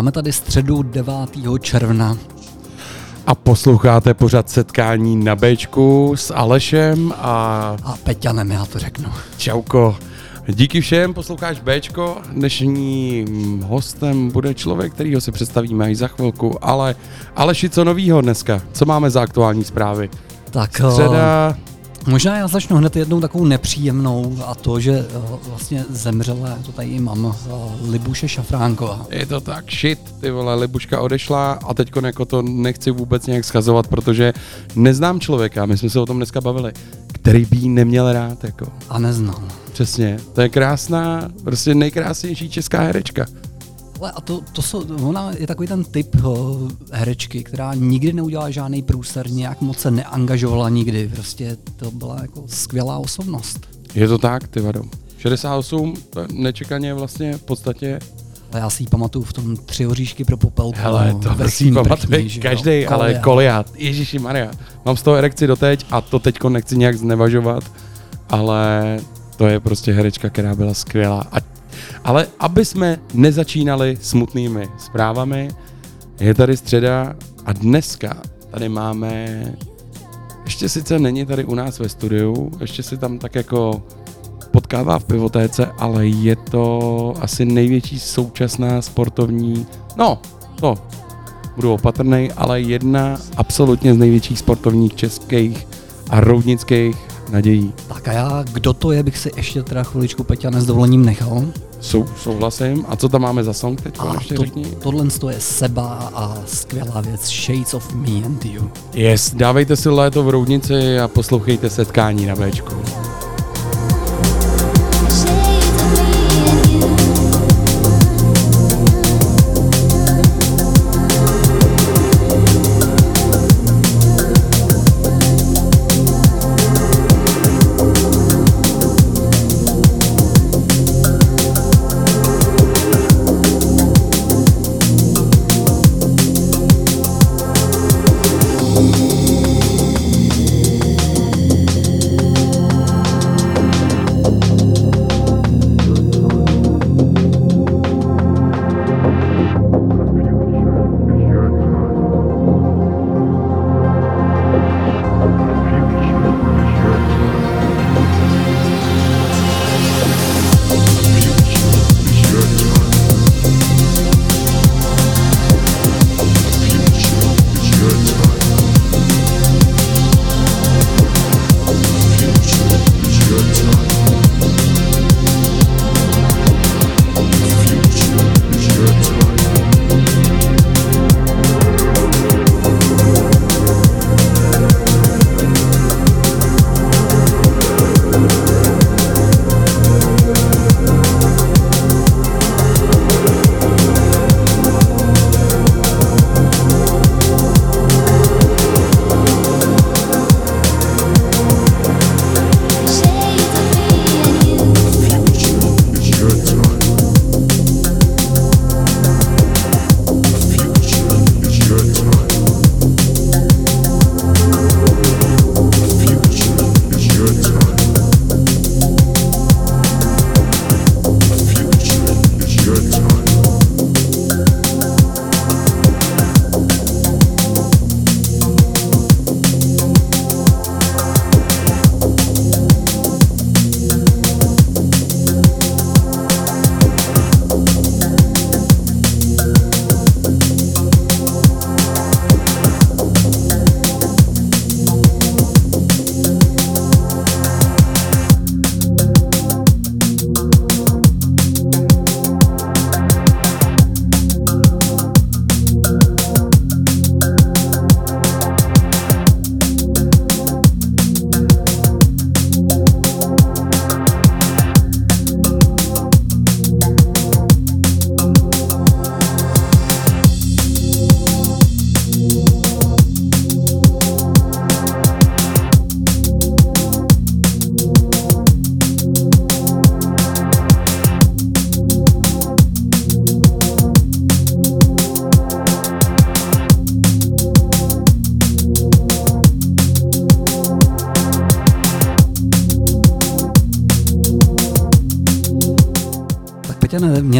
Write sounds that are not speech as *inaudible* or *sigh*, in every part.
máme tady středu 9. června. A posloucháte pořad setkání na Bčku s Alešem a... A Peťanem, já to řeknu. Čauko. Díky všem, posloucháš Bčko. Dnešním hostem bude člověk, kterýho si představíme i za chvilku, ale Aleši, co novýho dneska? Co máme za aktuální zprávy? Tak Středa, Možná já začnu hned jednou takovou nepříjemnou a to, že uh, vlastně zemřela, to tady mám, uh, Libuše Šafránková. Je to tak, shit, ty vole, Libuška odešla a teď jako to nechci vůbec nějak schazovat, protože neznám člověka, my jsme se o tom dneska bavili, který by jí neměl rád, jako. A neznám. Přesně, to je krásná, prostě nejkrásnější česká herečka. Ale a to, to jsou, ona je takový ten typ uh, herečky, která nikdy neudělala žádný průser, nějak moc se neangažovala nikdy, prostě to byla jako skvělá osobnost. Je to tak, ty vado. 68, nečekaně vlastně v podstatě. A já si ji pamatuju v tom tři oříšky pro popelku. Hele, to vrchní si pamatuje každý, ale koliát. Ježíši Maria. Mám z toho erekci doteď a to teďko nechci nějak znevažovat, ale to je prostě herečka, která byla skvělá. A, ale aby jsme nezačínali smutnými zprávami, je tady středa a dneska tady máme, ještě sice není tady u nás ve studiu, ještě si tam tak jako potkává v pivotéce, ale je to asi největší současná sportovní, no, to budu opatrný, ale jedna absolutně z největších sportovních českých a roudnických nadějí. Tak a já, kdo to je, bych si ještě teda chviličku Peťa s dovolením nechal. Sou, souhlasím. A co tam máme za song teď? A to, řekni. tohle je Seba a skvělá věc Shades of Me and You. Yes, dávejte si léto v Roudnici a poslouchejte setkání na Bčku.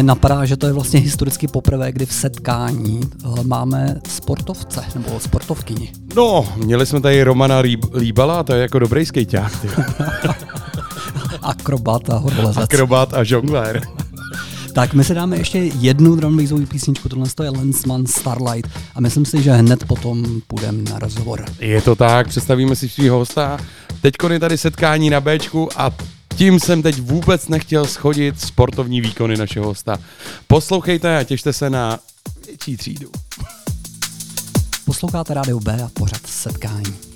Mě napadá, že to je vlastně historicky poprvé, kdy v setkání eh, máme sportovce nebo sportovkyni. No, měli jsme tady Romana Líb- Líbala, to je jako dobrý skejťák. *laughs* Akrobat a horolezec. Akrobat a žonglér. Tak my si dáme ještě jednu drumbassovou písničku, tohle to je Lensman Starlight a myslím si, že hned potom půjdeme na rozhovor. Je to tak, představíme si svého hosta. Teď je tady setkání na Bčku a tím jsem teď vůbec nechtěl schodit sportovní výkony našeho hosta. Poslouchejte a těšte se na větší třídu. Posloucháte Rádio B a pořad setkání.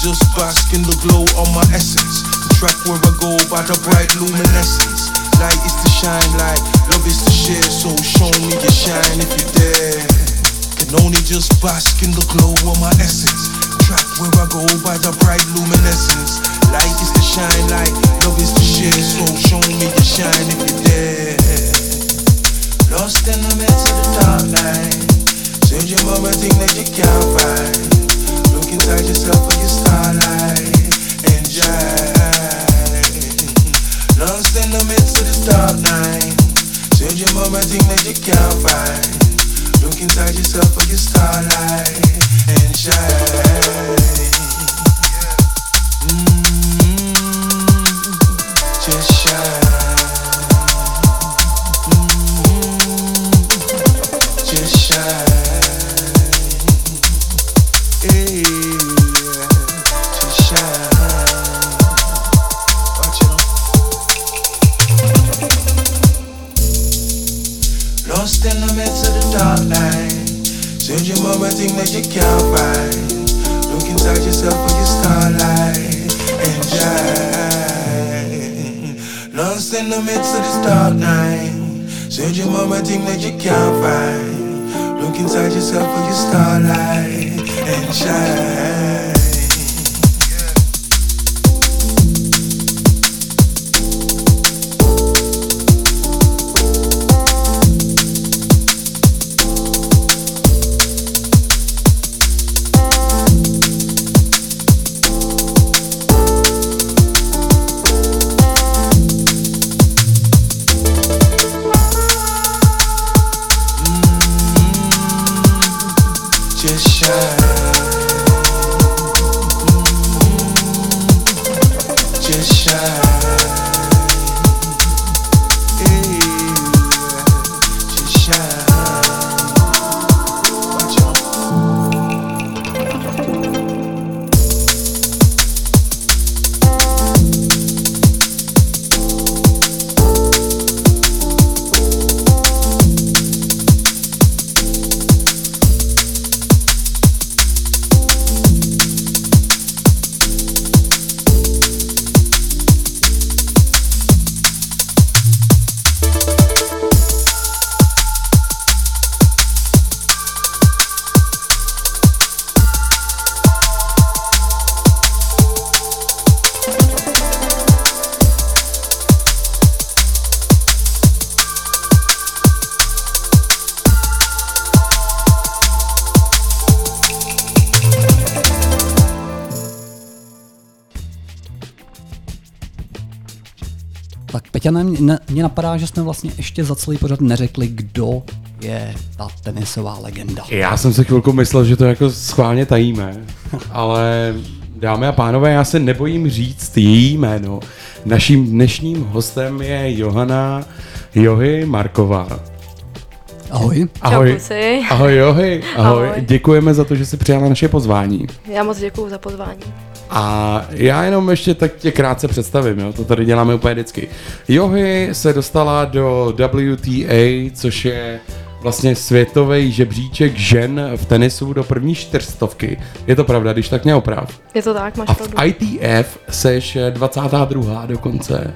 Just bask in the glow of my essence. Track where I go by the bright luminescence. Light is to shine light, love is to share. So show me your shine if you dare. Can only just bask in the glow of my essence. Track where I go by the bright luminescence. Light is to shine light, love is to share. So show me your shine if you dare. Lost in the midst of the dark night. Searching for a thing that you can't find. Yourself starlight and shine. In the midst of this dark night. That you can't find. Look inside yourself for your starlight and shine. Searching for a thing that you can't find. Look inside yourself for your starlight and shine. Mě, napadá, že jsme vlastně ještě za celý pořad neřekli, kdo je ta tenisová legenda. Já jsem se chvilku myslel, že to jako schválně tajíme, ale dámy a pánové, já se nebojím říct její jméno. Naším dnešním hostem je Johana Johy Marková. Ahoj. Ahoj. Ahoj Johy. Ahoj. Ahoj. Děkujeme za to, že jsi přijala naše pozvání. Já moc děkuju za pozvání. A já jenom ještě tak tě krátce představím, jo? to tady děláme úplně vždycky. Johy se dostala do WTA, což je vlastně světový žebříček žen v tenisu do první čtyřstovky. Je to pravda, když tak mě oprav. Je to tak, máš A v pravdu. ITF seš 22. dokonce.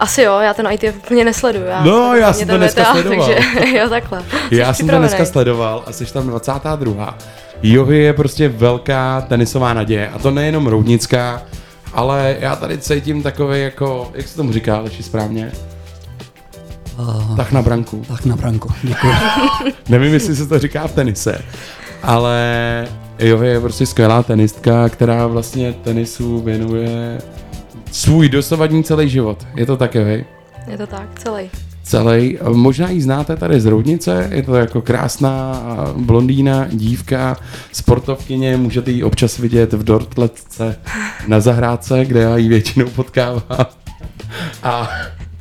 Asi jo, já ten IT úplně nesleduju. Já No, *laughs* *laughs* já jsem to dneska VTA, sledoval. Takže, jo, takhle. Jsi Já jsem to dneska sledoval a jsi tam 22. Johy je prostě velká tenisová naděje. A to nejenom roudnická, ale já tady cítím takový jako, jak se tomu říká, leší správně? Uh, Tak na branku. tak na branku, děkuji. *laughs* Nevím, jestli se to říká v tenise, ale Johy je prostě skvělá tenistka, která vlastně tenisu věnuje svůj dosavadní celý život. Je to tak, Johy? Je to tak, celý. celý. Možná ji znáte tady z Roudnice, je to jako krásná blondýna, dívka, sportovkyně, můžete ji občas vidět v Dortletce na zahrádce, kde já ji většinou potkávám. A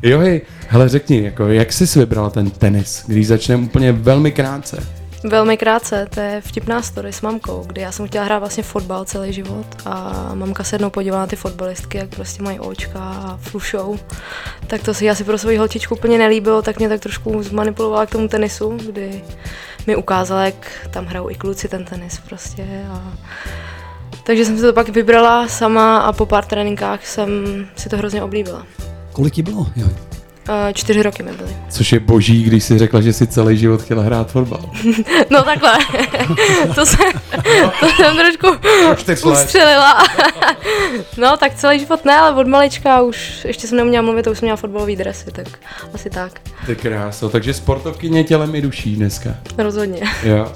jo, hej, hele řekni, jako, jak jsi vybrala ten tenis, když začneme úplně velmi krátce. Velmi krátce, to je vtipná story s mamkou, kdy já jsem chtěla hrát vlastně fotbal celý život a mamka se jednou podívala na ty fotbalistky, jak prostě mají očka a flušou. Tak to si asi pro svoji holčičku úplně nelíbilo, tak mě tak trošku zmanipulovala k tomu tenisu, kdy mi ukázala, jak tam hrajou i kluci ten tenis prostě. A... Takže jsem si to pak vybrala sama a po pár tréninkách jsem si to hrozně oblíbila. Kolik ti bylo? Jo. Uh, čtyři roky mi byly. Což je boží, když si řekla, že si celý život chtěla hrát fotbal. *laughs* No takhle, *laughs* to, se, to jsem trošku ustřelila. *laughs* No tak celý život ne, ale od malička už, ještě jsem neuměla mluvit, to už jsem měla fotbalový dresy, tak asi tak, Ty kráso, takže sportovkyně tělem i duší dneska. rozhodně. Jo.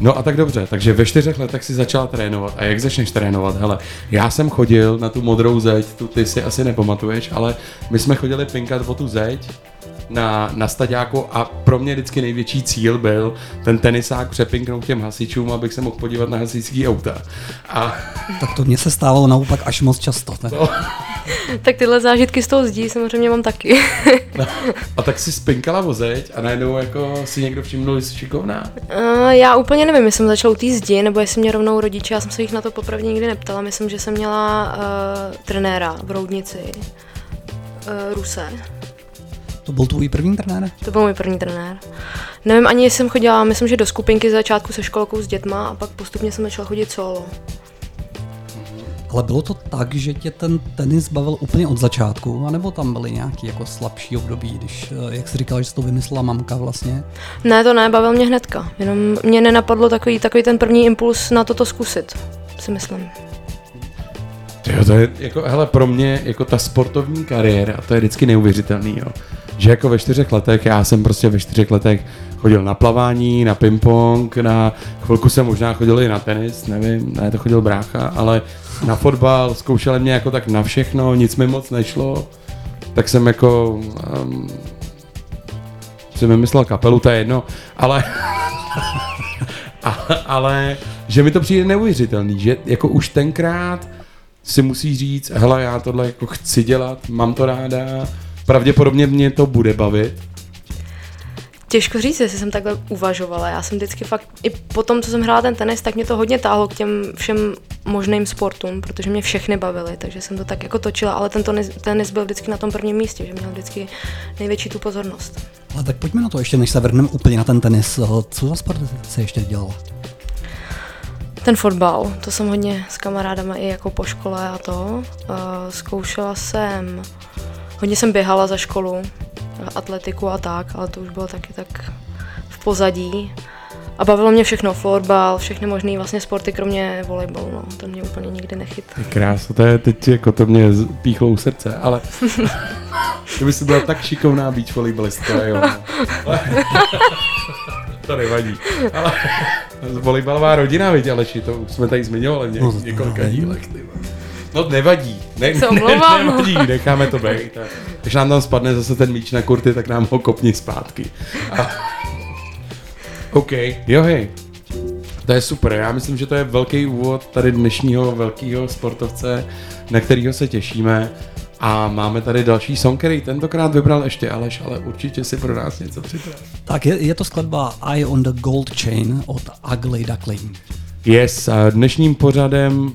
No a tak dobře, takže ve čtyřech letech si začala trénovat. A jak začneš trénovat? Hele, já jsem chodil na tu modrou zeď, tu ty si asi nepamatuješ, ale my jsme chodili pinkat o tu zeď na, na staďáku a pro mě vždycky největší cíl byl ten tenisák přepinknout těm hasičům, abych se mohl podívat na hasičský auta. A Tak to mně se stávalo naopak až moc často. Ne? Tak tyhle zážitky z toho zdí samozřejmě mám taky. A tak si spinkala o zeď a najednou jako si někdo všimnul, že jsi šikovná. Uh, já úplně nevím, jestli jsem začala u té zdi, nebo jestli mě rovnou rodiče, já jsem se jich na to popravdě nikdy neptala, myslím, že jsem měla uh, trenéra v Roudnici, uh, Ruse, To byl tvůj první trenér? To byl můj první trenér. Nevím ani, jestli jsem chodila, myslím, že do skupinky z začátku se školkou s dětma a pak postupně jsem začala chodit solo. Ale bylo to tak, že tě ten tenis bavil úplně od začátku, anebo tam byly nějaký jako slabší období, když, eh, jak jsi říkal, že jsi to vymyslela mamka vlastně? Ne, to ne, bavil mě hnedka. Jenom mě nenapadlo takový, takový ten první impuls na toto zkusit, si myslím. Jo, to je jako, hele, pro mě jako ta sportovní kariéra, to je vždycky neuvěřitelný, jo. Že jako ve čtyřech letech, já jsem prostě ve čtyřech letech chodil na plavání, na ping-pong, na chvilku jsem možná chodil i na tenis, nevím, ne, to chodil brácha, ale na fotbal, zkoušeli mě jako tak na všechno, nic mi moc nešlo, tak jsem jako um, si vymyslel kapelu, to je jedno, ale *laughs* a, ale že mi to přijde neuvěřitelný, že jako už tenkrát si musí říct, hele, já tohle jako chci dělat, mám to ráda, pravděpodobně mě to bude bavit. Těžko říct, jestli jsem takhle uvažovala. Já jsem vždycky fakt, i po tom, co jsem hrála ten tenis, tak mě to hodně táhlo k těm všem možným sportům, protože mě všechny bavily, takže jsem to tak jako točila, ale ten tenis, tenis byl vždycky na tom prvním místě, že měl vždycky největší tu pozornost. Ale tak pojďme na to ještě, než se vrhneme úplně na ten tenis. Co za sport se ještě dělal? Ten fotbal, to jsem hodně s kamarádama i jako po škole a to. Zkoušela jsem, hodně jsem běhala za školu, atletiku a tak, ale to už bylo taky tak v pozadí. A bavilo mě všechno, florbal, všechny možné vlastně sporty, kromě volejbalu, no. To mě úplně nikdy nechyt. Krása, to je teď jako to mě píchlo u srdce, ale *laughs* kdyby si byla tak šikovná beach volejbalistka, jo. Ale, *laughs* to nevadí. Ale *laughs* volejbalová rodina, viď, Aleši, to už jsme tady zmiňovali v ně, No, několika dílech. ty. No nevadí, ne, Se ne, nevadí, necháme to *laughs* být. Když nám tam spadne zase ten míč na kurty, tak nám ho kopni zpátky. A... OK, jo hej. To je super, já myslím, že to je velký úvod tady dnešního velkého sportovce, na kterého se těšíme. A máme tady další song, který tentokrát vybral ještě Aleš, ale určitě si pro nás něco připrav. Tak je, je to skladba Eye on the Gold Chain od Ugly Duckling. Yes, dnešním pořadem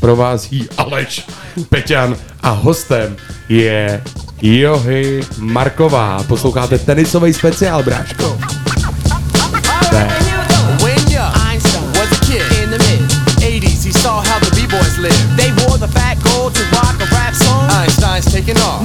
provází Aleš Peťan a hostem je Johy Marková. Posloucháte tenisový speciál, bráško. Ne. When young Einstein was a kid in the mid 80s, he saw how the b-boys lived. They wore the fat gold to rock a rap song. Einstein's taking off.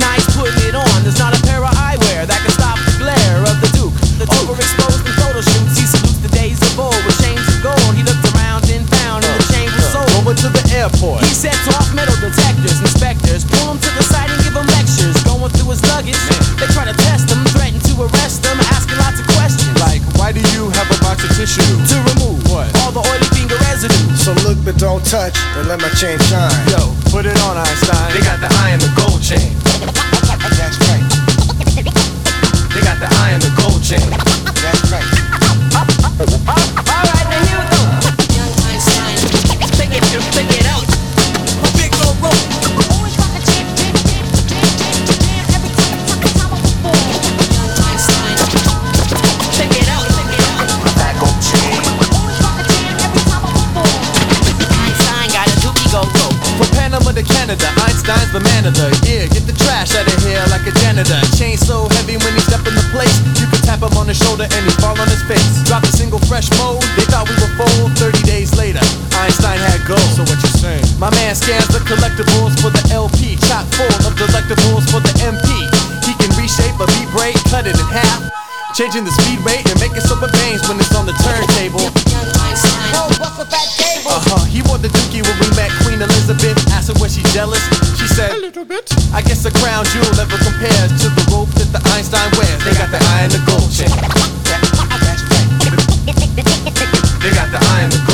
Airport. He sets off metal detectors, inspectors, pull him to the side and give him lectures. Going through his luggage, they try to test him, threaten to arrest him, asking lots of questions. Like, why do you have a box of tissue? to remove What? all the oily finger residue. So look but don't touch and let my chain shine. Yo, put it on Einstein. They got the eye and the gold chain. That's right. They got the eye and the gold chain. Einstein's the man of the year. Get the trash out of here like a janitor. Chain so heavy when he step in the place, you can tap him on the shoulder and he fall on his face. Drop a single fresh mold, they thought we were full. 30 days later, Einstein had gold. So what you saying? My man scans the collectibles for the LP, chock full of delectables for the MP. He can reshape a V-break, cut it in half. Changing the speed rate and making super bangs when it's on the turntable. Young Einstein. Oh, what's with that cable? Uh huh. He wore the dookie when we met Queen Elizabeth. Asked her was she jealous. She said, A little bit. I guess a crown jewel never compares to the rope that the Einstein wears. They got the eye and the gold chain. *laughs* They got the eye and the gold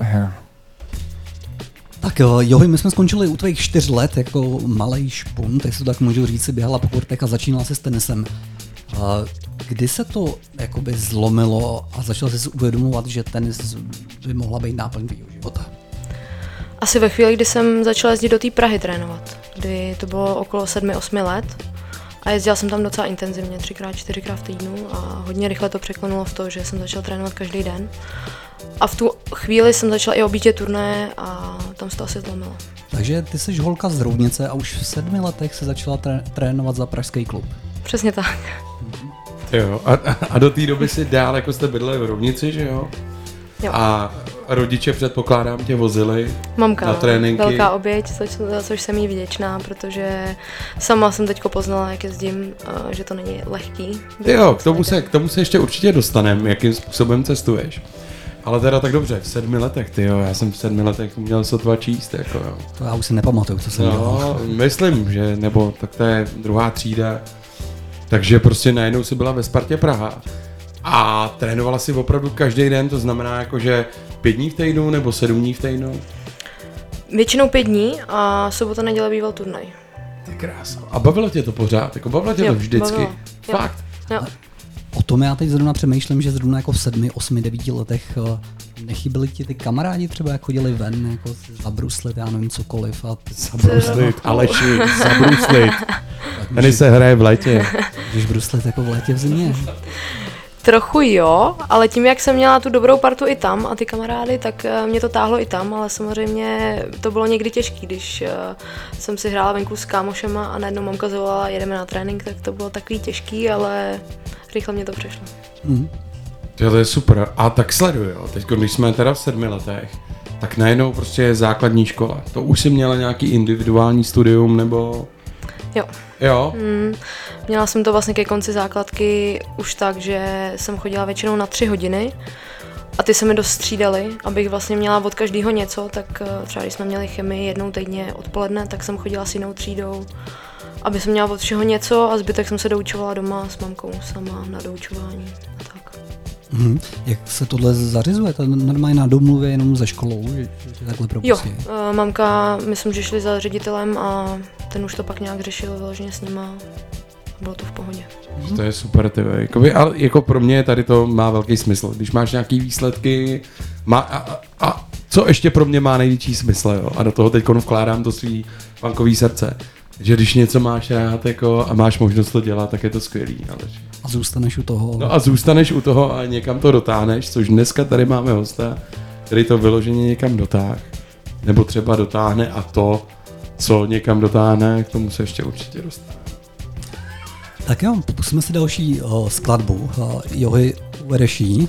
here. Tak jo, Johy, my jsme skončili u tvých čtyř let jako malý špunt, jestli to tak můžu říct, si běhala po kurtech a začínala si s tenisem. A Kdy se to jakoby zlomilo a začal jsi si uvědomovat, že tenis by mohla být náplň tvýho života? Asi ve chvíli, kdy jsem začala jezdit do té Prahy trénovat, kdy to bylo okolo 7-8 let a jezdila jsem tam docela intenzivně, třikrát, čtyřikrát v týdnu a hodně rychle to překlenulo v to, že jsem začala trénovat každý den. A v tu chvíli jsem začala i obítě turné a tam se to asi zlomilo. Takže ty jsi holka z Roudnice a už v sedmi letech se začala tré- trénovat za pražský klub. Přesně tak. Jo, a, a do té doby si dál, jako jste bydleli v rovnici, že jo? Jo. A rodiče předpokládám tě vozili Mamka, na tréninky. velká oběť, což, za což jsem jí vděčná, protože sama jsem teď poznala, jak jezdím, že to není lehký. Jo, k tomu, se, k tomu se ještě určitě dostaneme, jakým způsobem cestuješ. Ale teda tak dobře, v sedmi letech, ty jo, já jsem v sedmi letech měl sotva číst, jako jo. To já už si nepamatuju, co jsem dělal. No, myslím, že, nebo tak to je druhá třída. Takže prostě najednou si byla ve Spartě Praha a trénovala si opravdu každý den, to znamená jako, že pět dní v týdnu nebo sedm dní v týdnu. Většinou pět dní a sobota neděle býval turnaj. Ty krása. A bavilo tě to pořád, jako bavilo tě to Jo, vždycky. bavilo. Fakt. Jo. O tom já teď zrovna přemýšlím, že zrovna jako v sedmi, osmi, devíti letech eh, nechyběli ti ty kamarádi třeba, jak chodili ven, jako zabruslit, já nevím, cokoliv. A ty Zabruslit, Aleši, zabruslit. *laughs* Tady se hraje v létě. Můžeš bruslit jako v létě v zimě. Trochu jo, ale tím, jak jsem měla tu dobrou partu i tam a ty kamarády, tak eh, mě to táhlo i tam, ale samozřejmě to bylo někdy těžké, když eh, jsem si hrála venku s kámošema a najednou mamka zavolala, jedeme na trénink, tak to bylo takový těžký, ale rychle mě to přešlo. Jo, to je super. A tak sleduju, jo. Teď, když jsme teda v sedmi letech, tak najednou prostě je základní škola. To už si měla nějaký individuální studium, nebo... Jo. Jo? Mm, měla jsem to vlastně ke konci základky už tak, že jsem chodila většinou na tři hodiny a ty se mi dost střídaly, abych vlastně měla od každého něco, tak eh, třeba když jsme měli chemii jednou týdně odpoledne, tak jsem chodila s jinou třídou, aby jsem měla od všeho něco a zbytek jsem se doučovala doma s mamkou sama na doučování. A tak. Mhm. Jak se tohle zařizuje? To je normálně na domluvě jenom ze školou, že, že takhle Jo, propustí? eh, mamka, myslím, že šli za ředitelem a ten už to pak nějak řešil vyloženě s nima. Bylo to v pohodě. To je super, ty. Jakoby, ale jako pro mě tady to má velký smysl. Když máš nějaký výsledky, má, a, a, a, co ještě pro mě má největší smysl, jo? A do toho teď vkládám to svý bankový srdce. Že když něco máš rád jako, a máš možnost to dělat, tak je to skvělý. Ale... A zůstaneš u toho. No a zůstaneš u toho a někam to dotáhneš, což dneska tady máme hosta, který to vyloženě někam dotáh. Nebo třeba dotáhne a to, co někam dotáhne, k tomu se ještě určitě dostane. Tak jo, pusme si další uh, skladbu. Uh, Johy uvedeš jí.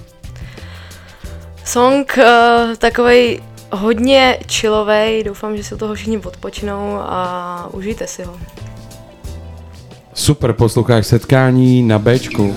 Song uh, takovej hodně chillovej, doufám, že si toho všichni odpočinou a užijte si ho. Super, posloucháš setkání na Bčku.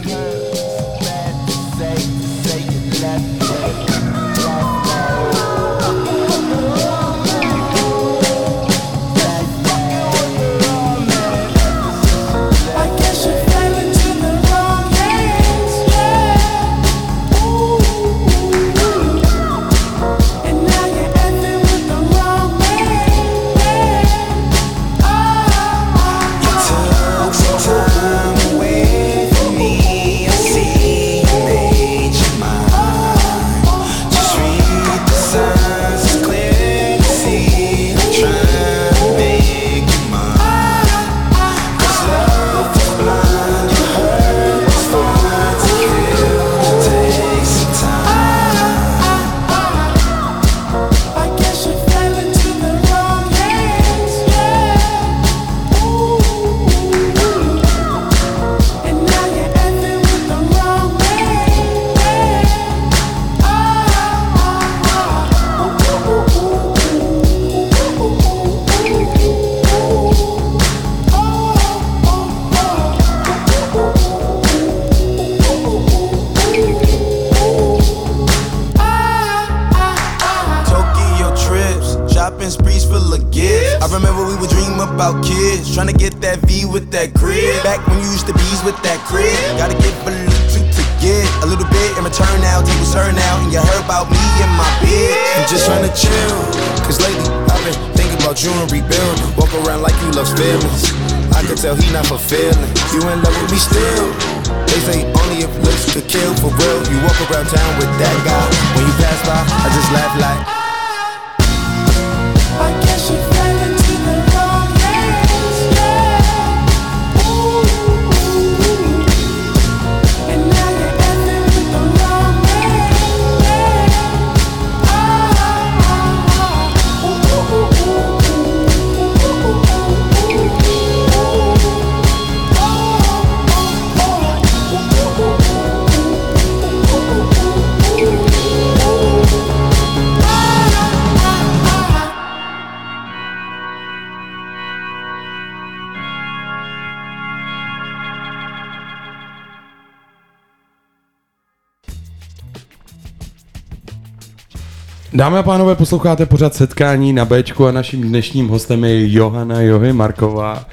Dámy a pánové, posloucháte pořád setkání na Bčku a naším dnešním hostem je Johana Johy Marková.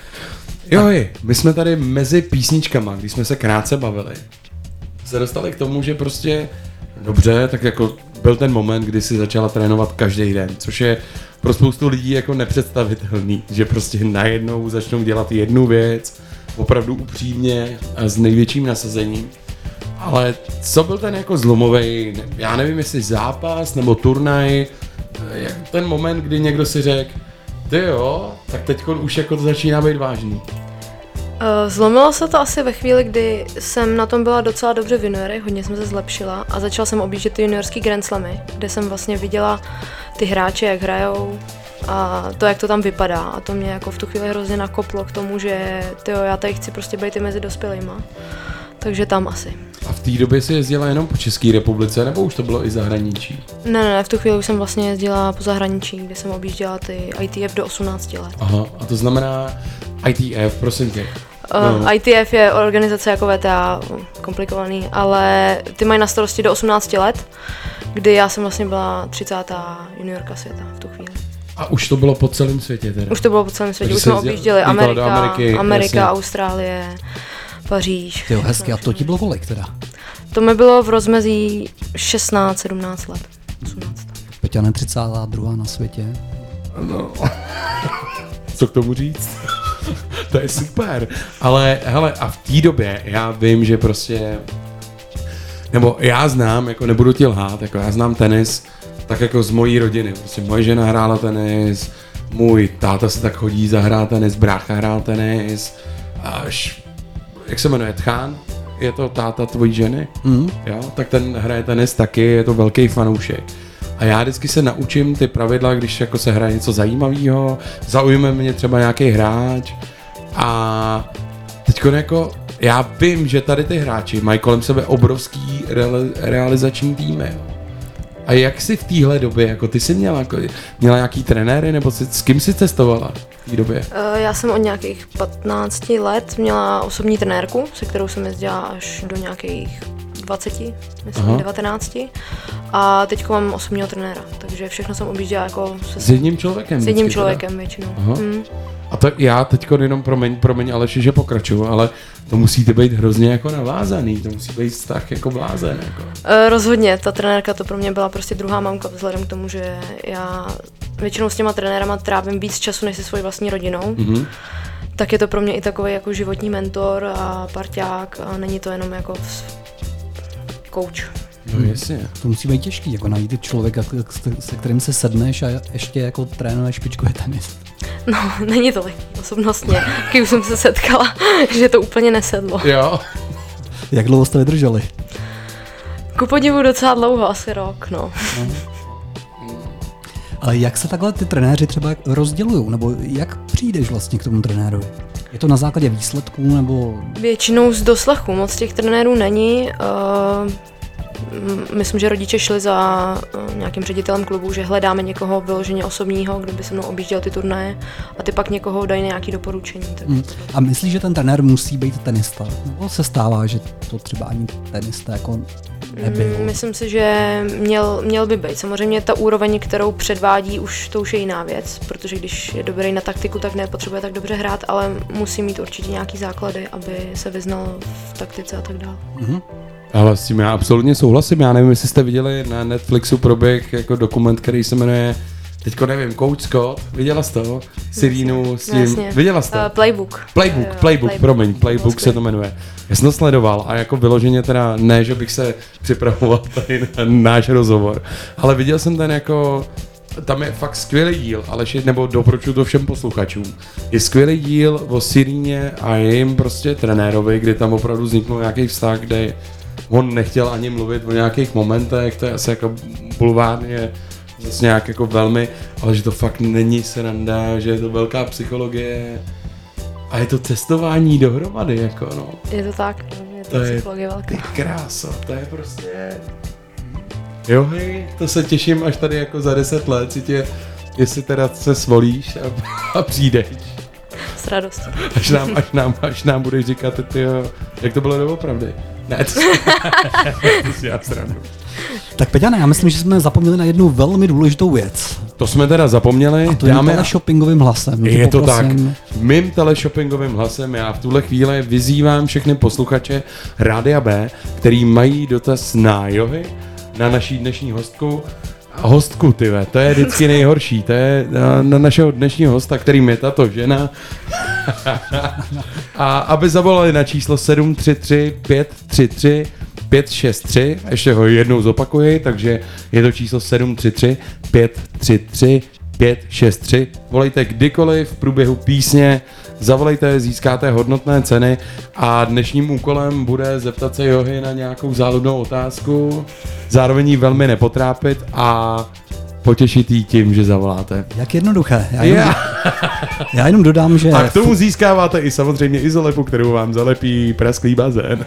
Johy, my jsme tady mezi písničkama, když jsme se krátce bavili, se dostali k tomu, že prostě dobře, tak jako byl ten moment, kdy si začala trénovat každý den, což je pro spoustu lidí jako nepředstavitelný, že prostě najednou začnou dělat jednu věc, opravdu upřímně a s největším nasazením. Ale co byl ten jako zlomový, já nevím jestli zápas nebo turnaj, ten moment, kdy někdo si řekl, ty jo, tak teď už jako to začíná být vážný. Eh, Zlomilo se to asi ve chvíli, kdy jsem na tom byla docela dobře v juniorech, hodně jsem se zlepšila a začala jsem objíždět ty juniorský Grand Slamy, kde jsem vlastně viděla ty hráče, jak hrajou a to, jak to tam vypadá. A to mě jako v tu chvíli hrozně nakoplo k tomu, že tyjo, já tady chci prostě být i mezi dospělýma. Takže tam asi. A v té době si jezdila jenom po České republice, nebo už to bylo i zahraničí? Ne, ne, ne, v tu chvíli už jsem vlastně jezdila po zahraničí, kde jsem objížděla ty ITF do 18 let. Aha, a to znamená ITF, prosím tě. Uh, No. ITF je organizace jako VTA, komplikovaný, ale ty mají na starosti do 18 let, kdy já jsem vlastně byla 30. juniorka světa v tu chvíli. A už to bylo po celém světě teda. Už to bylo po celém světě, Takže už jsme jsi objížděli Amerika, Ameriky, Amerika, jasně. Austrálie, Paříž. Jo, hezky. A to ti bylo kolik teda? To mi bylo v rozmezí 16-17 let. 18. Peťa 32. na světě. No. Co k tomu říct? *laughs* to je super. Ale hele, a v té době já vím, že prostě nebo já znám, jako nebudu ti lhát, jako já znám tenis tak jako z mojí rodiny. Prostě moje žena hrála tenis, můj táta se tak chodí zahrát tenis, brácha hrál tenis, až, jak se jmenuje, Tchán? Je to táta tvojí ženy? Mm. Jo, tak ten hraje tenis taky, je to velký fanoušek. A já vždycky se naučím ty pravidla, když jako se hraje něco zajímavého, zaujme mě třeba nějaký hráč a teď jako já vím, že tady ty hráči mají kolem sebe obrovský reali- realizační týmy. A jak jsi v téhle době, jako ty jsi měla, jako, měla nějaký trenéry, nebo jsi, s kým jsi cestovala té době? Eh, Já jsem od nějakých 15 let měla osobní trenérku, se kterou jsem jezdila až do nějakých 20, myslím, Aha. 19. A teď mám osobního trenéra, takže všechno jsem objížděla jako se, S jedním člověkem? s jedním vždycky teda? člověkem většinou. Aha. Mm. A to já teď jenom promiň, promiň Aleši, že pokračuju, ale to musíte být hrozně jako navázaný, to musí být vztah jako blázen. Jako. Eh, Rozhodně, ta trenérka to pro mě byla prostě druhá mamka, vzhledem k tomu, že já většinou s těma trenérama trávím víc času než se svojí vlastní rodinou. Mhm. Tak je to pro mě i takový jako životní mentor a parťák a není to jenom jako coach. No jasně. To musí být těžký, jako najít člověka, se kterým se sedneš a ještě jako trénuješ špičkové tenis. *laughs* No, není to lehký osobnostně, když už jsem se setkala, *laughs* že to úplně nesedlo. Jo. Jak dlouho jste vydrželi? Ku podivu docela dlouho, asi rok, no. Ale jak se takhle ty trenéři třeba rozdělují, nebo jak přijdeš vlastně k tomu trenérovi? Je to na základě výsledků, nebo Většinou z doslechu, moc těch trenérů není. Uh, myslím, že rodiče šli za uh, nějakým ředitelem klubu, že hledáme někoho vyloženě osobního, kdo by se mnou objížděl ty turnaje a ty pak někoho dají nějaké doporučení. Tak. hm. a myslíš, že ten trenér musí být tenista? Nebo se stává, že to třeba ani tenista jako nebyl? Mm, Myslím si, že měl, měl by být. Samozřejmě ta úroveň, kterou předvádí, už to už je jiná věc, protože když je dobrý na taktiku, tak nepotřebuje tak dobře hrát, ale musí mít určitě nějaký základy, aby se vyznal v taktice a tak dále. Ale s tím já absolutně souhlasím. Já nevím, jestli jste viděli na Netflixu proběh jako dokument, který se jmenuje Teďko nevím, Coach Scott, viděla jsi to? Sirínu s tím, Jasně. viděla jsi to? Uh, playbook. Playbook, Jo, jo, playbook, promiň, Playbook se to jmenuje. Já jsem to sledoval a jako vyloženě teda ne, že bych se připravoval *laughs* tady na náš rozhovor, ale viděl jsem ten jako tam je fakt skvělý díl, ale nebo doporučuji to všem posluchačům. Je skvělý díl o Siríně a jejím prostě trenérovi, kdy tam opravdu vzniknul nějaký vztah, kde on nechtěl ani mluvit o nějakých momentech, to je asi jako bulvárně zase nějak jako velmi, ale že to fakt není sranda, že je to velká psychologie a je to cestování dohromady, jako no. Je to tak, no, je to, To je- psychologie velká. Ty krása, to je prostě... Jo hej, to se těším až tady jako za deset let, si tě, jestli teda se svolíš a, a přijdeš. S radostí. Až nám, až nám, až nám budeš říkat, ty, jak to bylo doopravdy. Ne, to si, *laughs* to si já srandu. Tak Peťane, já myslím, že jsme zapomněli na jednu velmi důležitou věc. To jsme teda zapomněli. A to je teleshoppingovým hlasem. Je to tak. Mým teleshoppingovým hlasem já v tuhle chvíli vyzývám všechny posluchače Rádia B, který mají dotaz na johy, na naší dnešní hostku. Hostku, ty ve, to je vždycky nejhorší, to je na, na našeho dnešního hosta, kterým je tato žena. *laughs* A aby zavolali na číslo 733 533 563, ještě ho jednou zopakuji, takže je to číslo 733 533 563. Volejte kdykoliv v průběhu písně, zavolejte, získáte hodnotné ceny a dnešním úkolem bude zeptat se Johy na nějakou záludnou otázku, zároveň ji velmi nepotrápit a potěšit jí tím, že zavoláte. Jak jednoduché. Já jenom, Já. já jenom dodám, že... A k tomu získáváte i samozřejmě izolepu, kterou vám zalepí prasklý bazén.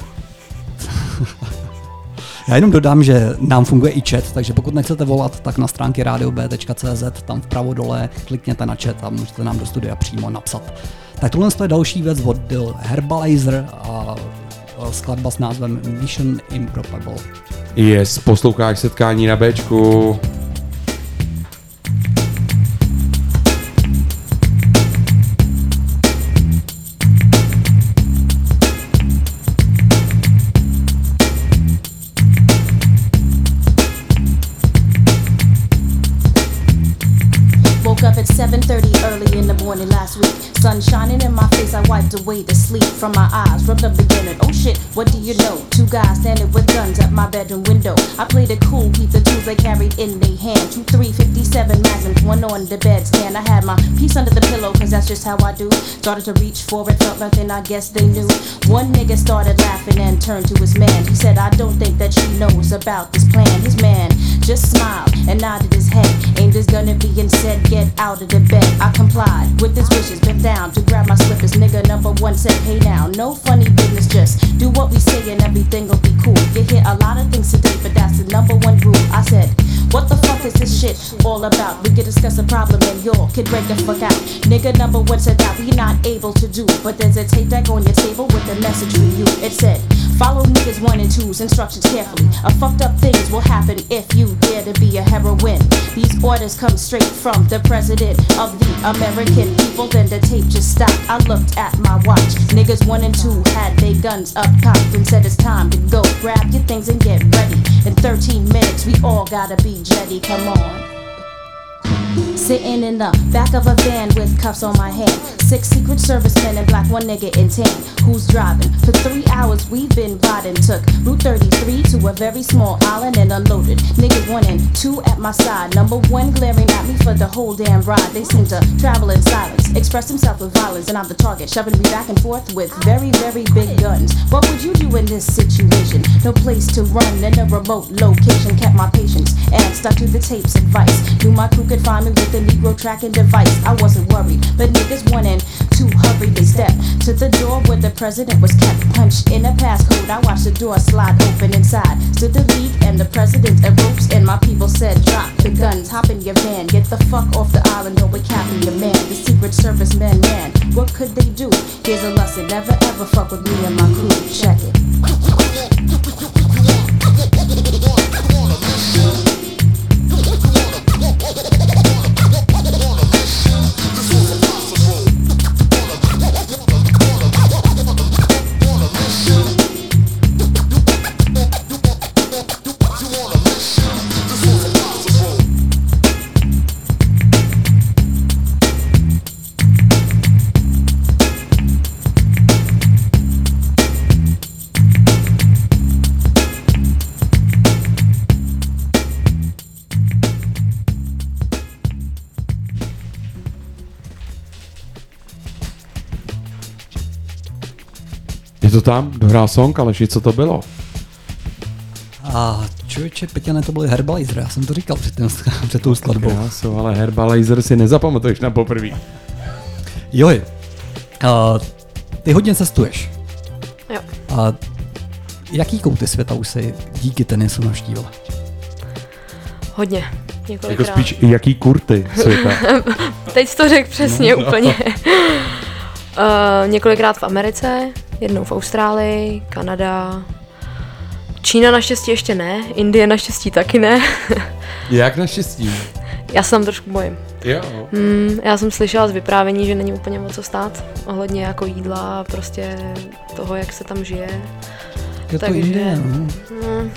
Já jenom dodám, že nám funguje i chat, takže pokud nechcete volat, tak na stránky radiob.cz, tam vpravo dole klikněte na chat a můžete nám do studia přímo napsat. Tak tohle je další věc od The Herbalizer a a skladba s názvem Mission Improbable. Yes, posloucháš setkání na Bčku. Wiped away the sleep from my eyes. from the beginning. Oh shit, what do you know? Two guys standing with guns at my bedroom window. I played it cool, keep the tools they carried in their hand. Two 357 magnums, one on the bedstand. I had my piece under the pillow, cause that's just how I do. Started to reach for it, felt nothing, I guess they knew. One nigga started laughing and turned to his man. He said, I don't think that she knows about this plan. His man just smiled and nodded his head. Aimed his gun at me and said, Get out of the bed. I complied with his wishes, bent down to grab my slippers. Nigga number one said, Hey now, no funny business, just do what we say and everything will be cool. You hear a lot of things today, but that's the number one rule. I said, What the fuck is this shit all about? We can discuss a problem and y'all can break the fuck out. Nigga number one said that we not able to do, but there's a tape deck on your table with a message for you. It said, Follow niggas one and two's instructions carefully. A fucked up things will happen if you dare to be a heroine. These orders come straight from the president of the American people. Then the tape just stopped. I looked at my watch. Niggas one and two had their guns up cocked and said it's time to go. Grab your things and get ready. In 13 minutes, we all gotta be jetty. Come on. Sitting in the back of a van with cuffs on my hand. Six secret servicemen and black one nigga in tan. Who's driving? For three hours we've been riding. Took Route 33 to a very small island and unloaded. Niggas one and two at my side. Number one glaring at me for the whole damn ride. They seem to travel in silence, express themselves with violence, and I'm the target, shoving me back and forth with very, very big guns. What would you do in this situation? No place to run in a remote location. Kept my patience and stuck to the tape's advice. Knew my crew could find me with a Negro tracking device. I wasn't worried, but niggas one to hurry. They stepped to the door where the president was kept. Punched in a passcode. I watched the door slide open inside. Stood the league and the president ropes. And my people said, Drop the guns, hop in your van, get the fuck off the island, or we're capping your man. The Secret Service men, man, what could they do? Here's a lesson: never ever fuck with me and my crew. Check it. Tam? Dohrál song, Aleši, co to bylo? A člověče, Peťané, to byly Herbalizer, já jsem to říkal před, tím, *laughs* před tou skladbou. Krásu, ale Herbalizer si nezapamatuješ na poprvé. Joj, uh, ty hodně cestuješ. Jo. A jaký kouty světa už si díky tenisu navštívil? Hodně. Jako Několikrát. spíš jaký kurty světa. *laughs* Teď to řekl přesně No, no. úplně. uh, *laughs* několikrát v Americe, jednou v Austrálii, Kanada, Čína naštěstí ještě ne, Indie naštěstí taky ne. *laughs* Jak naštěstí? Já se tam trošku bojím. Jo. Mm, já jsem slyšela z vyprávění, že není úplně moc co stát ohledně jako jídla, prostě toho, jak se tam žije. Je to Takže, Indie, no. mm,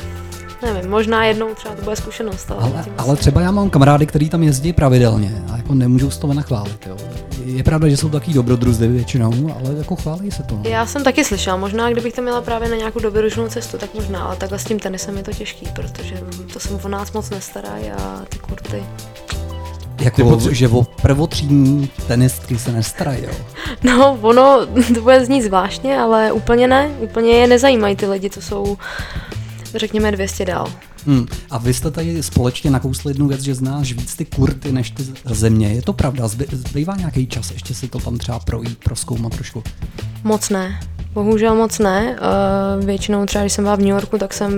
nevím, možná jednou třeba to bude zkušenost, ale, Ale, ale třeba já mám kamarády, kteří tam jezdí pravidelně a jako nemůžou z toho nachválit. Jo. Je pravda, že jsou taky dobrodruzi většinou, ale jako chválí se to. no. Já jsem taky slyšela, možná kdybych to měla právě na nějakou dobrodružnou cestu, tak možná, ale takhle s tím tenisem je to těžký, protože to se o nás moc nestarají a ty kurty. Jako, potře- že o prvotřídní tenistky se nestarají, jo. *laughs* No, ono *laughs* to bude znít zvláštně, ale úplně ne. Úplně je nezajímají ty lidi, co jsou, řekněme, 200 dál. Hmm. A vy jste tady společně nakousli jednu věc, že znáš víc ty kurty než ty země. Je to pravda? Zby- Zbývá nějaký čas ještě si to tam třeba projít, proskoumat trošku? Moc ne. Bohužel moc ne. Uh, většinou třeba, když jsem byla v New Yorku, tak jsem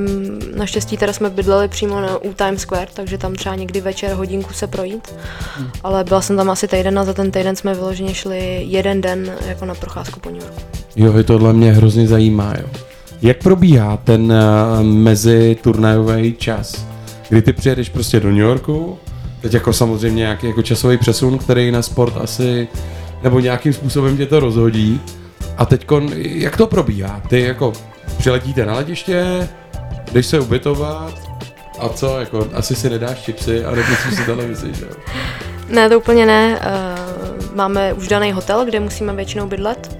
naštěstí teda jsme bydleli přímo na, u Times Square, takže tam třeba někdy večer hodinku se projít. Hmm. Ale byla jsem tam asi týden a za ten týden jsme vyloženě šli jeden den jako na procházku po New Yorku. Jo, i tohle mě hrozně zajímá, jo. Jak probíhá ten uh, meziturnajový čas, kdy ty přijedeš prostě do New Yorku, teď jako samozřejmě nějaký jako časový přesun, který na sport asi, nebo nějakým způsobem tě to rozhodí, a teď jak to probíhá? Ty jako přiletíte na letiště, jdeš se ubytovat, a co, jako asi si nedáš čipsy a nepustíš si televizi, že jo? Ne, to úplně ne. Uh, máme už daný hotel, kde musíme většinou bydlet.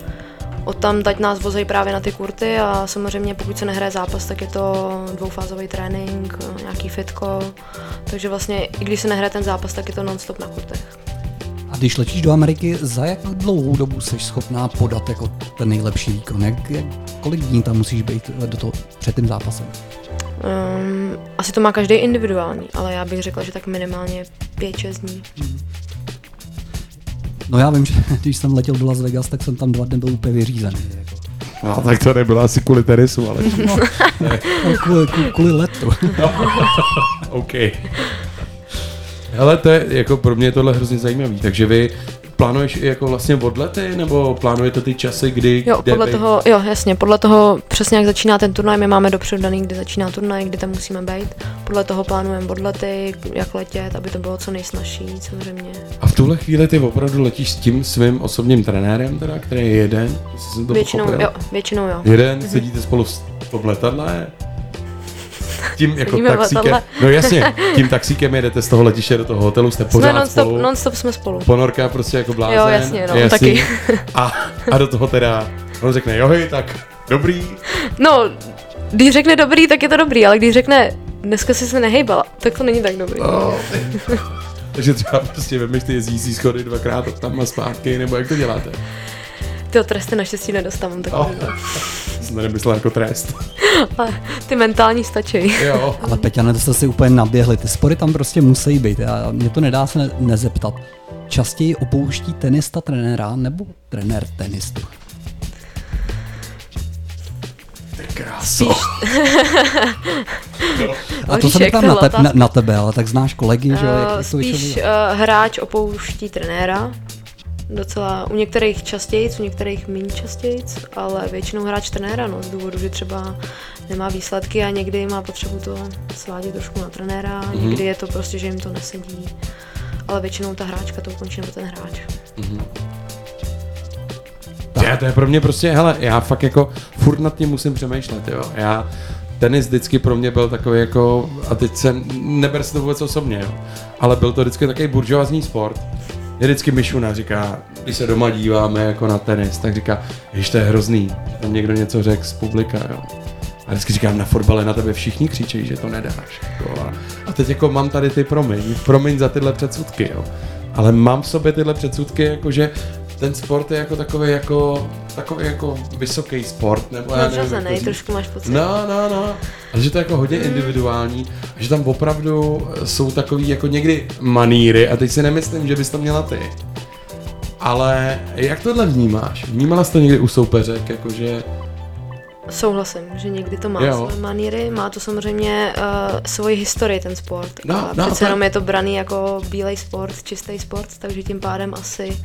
Od tam dať nás vozejí právě na ty kurty a samozřejmě pokud se nehraje zápas, tak je to dvoufázový trénink, nějaký fitko. Takže vlastně i když se nehraje ten zápas, tak je to non-stop na kurtech. A když letíš do Ameriky, za jak dlouhou dobu jsi schopná podat jako ten nejlepší výkon? Jak, jak, kolik dní tam musíš být eh, do toho před tím zápasem? Um, asi to má každý individuální, ale já bych řekla, že tak minimálně 5-6 dní. No já vím, že *laughs* když jsem letěl do Las Vegas, tak jsem tam dva dny byl úplně vyřízený. Jako. No, tak to nebylo asi kvůli tenisu, ale... No, *laughs* no, kvůli, kvůli, letu. *laughs* OK. Hele, to je, jako pro mě je tohle hrozně zajímavý, takže vy plánuješ i jako vlastně odlety, nebo plánujete ty časy, kdy... Jo, kde podle být? toho, jo, jasně, podle toho přesně jak začíná ten turnaj, my máme dopředu daný, kdy začíná turnaj, kdy tam musíme být. Podle toho plánujeme odlety, jak letět, aby to bylo co nejsnažší, samozřejmě. A v tuhle chvíli ty opravdu letíš s tím svým osobním trenérem, teda, který je jeden? jsem to Většinou, pochopil? jo, většinou jo. Jeden, Mhm. sedíte spolu v letadle? Tím jako Sedíme taxíkem, no jasně, *laughs* tím taxíkem jedete z toho letiště do toho hotelu, jste Jsme pořád non-stop, spolu. non-stop jsme spolu. Ponorka prostě jako blázen. Jo, jasně, no, jasný. taky. A, a do toho teda, on řekne, jo hej, tak dobrý. No, když řekne dobrý, tak je to dobrý, ale když řekne dneska si se nehejbala, tak to není tak dobrý. Oh. *laughs* Takže třeba prostě vemeš ty jezdící schody dvakrát tam a zpátky, nebo jak to děláte? Ty tresty naštěstí nedostávám tak. Oh. Jsem to nemyslel jako trest. *laughs* Ale ty mentální stačí. Jo. Ale Peťane, to jste si úplně naběhli. Ty spory tam prostě musí být. A mě to nedá se ne- nezeptat. Častěji opouští tenista trenéra nebo trenér tenistu? Kráso. *laughs* A to se na, te- na, na tebe, ale tak znáš kolegy, že jo? jak- Uh, jak to většinou spíš uh, hráč opouští trenéra. Docela u některých častěji, u některých méně častěji, ale většinou hráč trenéra, no, z důvodu, že třeba nemá výsledky a někdy má potřebu to svádět trošku na trenéra, Mhm. mm-hmm. někdy je to prostě, že jim to nesedí, ale většinou ta hráčka to ukončí nebo ten hráč. Já, to je pro mě prostě, hele, já fakt jako furt nad tím musím přemýšlet, jo. Já, tenis vždycky pro mě byl takový jako, a teď se, neber si to vůbec osobně, jo. Ale byl to vždycky takový buržoazní sport. Je vždycky Mišuna říká, když se doma díváme jako na tenis, tak říká, jež to je hrozný, tam někdo něco řekl z publika, jo. A vždycky říkám, na fotbale na tebe všichni křičejí, že to nedáš. Jako, a, a teď jako mám tady ty promiň, promiň za tyhle předsudky, jo. Ale mám v sobě tyhle předsudky, jako že ten sport je jako takový jako, takový jako vysoký sport, nebo já nevím, jak to Nadřazený, říct. trošku máš pocit. No, no, no. Ale že to je jako hodně individuální, a že tam opravdu jsou takový jako někdy maníry, a teď si nemyslím, že bys to měla ty. Ale jak tohle vnímáš? Vnímala jsi to někdy u soupeřek, jakože... Souhlasím, že někdy to má Jo. své maníry, má to samozřejmě uh, svoji historii ten sport. No, a no, přece jenom je to braný jako bílej sport, čistý sport, takže tím pádem asi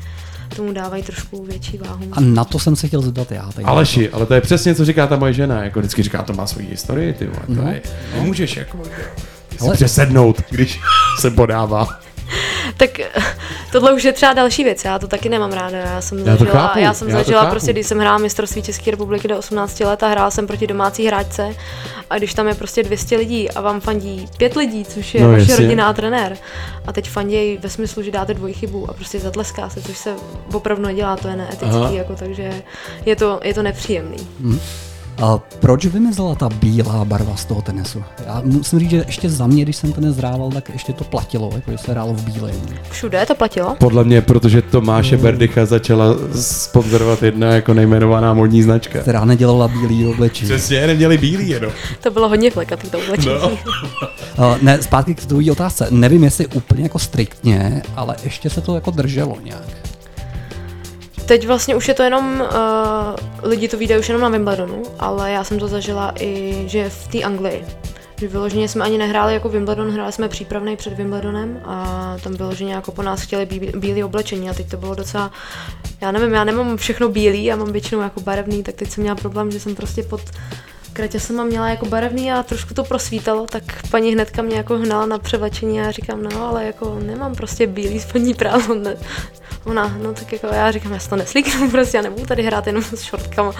tomu dávají trošku větší váhu. A na to jsem se chtěl zeptat já. Tak Aleši, ale to je přesně, co říká ta moje žena, jako vždycky říká, to má svoji historii, ty vole, to No. je, nemůžeš jako, Ale- přesednout, když se podává. *laughs* Tak eh, tohle už je třeba další věc, já to taky nemám ráda. Já jsem Já zažila, chápu, já jsem já zažila prostě, když jsem hrála mistrovství České republiky do 18 let a hrála jsem proti domácí hráčce a když tam je prostě 200 lidí a vám fandí pět lidí, což je No, vaše jasně. rodina a trenér a teď fandějí ve smyslu, že dáte dvojchybu a prostě zatleská se, což se opravdu nedělá, to je neetický, Aha. jako, takže je to, je to nepříjemný. A proč vymizela ta bílá barva z toho tenisu? Já musím říct, že ještě za mě, když jsem tenis hrával, tak ještě to platilo, jako že se hrálo v bílém. Všude to platilo? Podle mě, protože Tomáše Berdycha začala sponzorovat jedna jako nejmenovaná modní značka. Která nedělala bílý oblečení. Přesně, neměli bílý jenom. *laughs* To bylo hodně flekatý to oblečení. No. Uh, *laughs* ne, zpátky k tvojí otázce. Nevím, jestli úplně jako striktně, ale ještě se to jako drželo nějak. Teď vlastně už je to jenom, uh, lidi to vydají už jenom na Wimbledonu, ale já jsem to zažila i, že v té Anglii. Že vyloženě jsme ani nehráli jako Wimbledon, hráli jsme přípravný před Wimbledonem a tam vyloženě jako po nás chtěli bí, bílé oblečení a teď to bylo docela, já nevím, já nemám všechno bílý, já mám většinou jako barevný, tak teď jsem měla problém, že jsem prostě pod kraťasama měla jako barevný a trošku to prosvítalo, tak paní hnedka mě jako hnala na převlečení a já říkám, no ale jako nemám prostě bílý spodní prádlo, ne. Ona, no tak jako já říkám, já si to neslíknu, *laughs* prostě já nebudu tady hrát jenom s šortkama.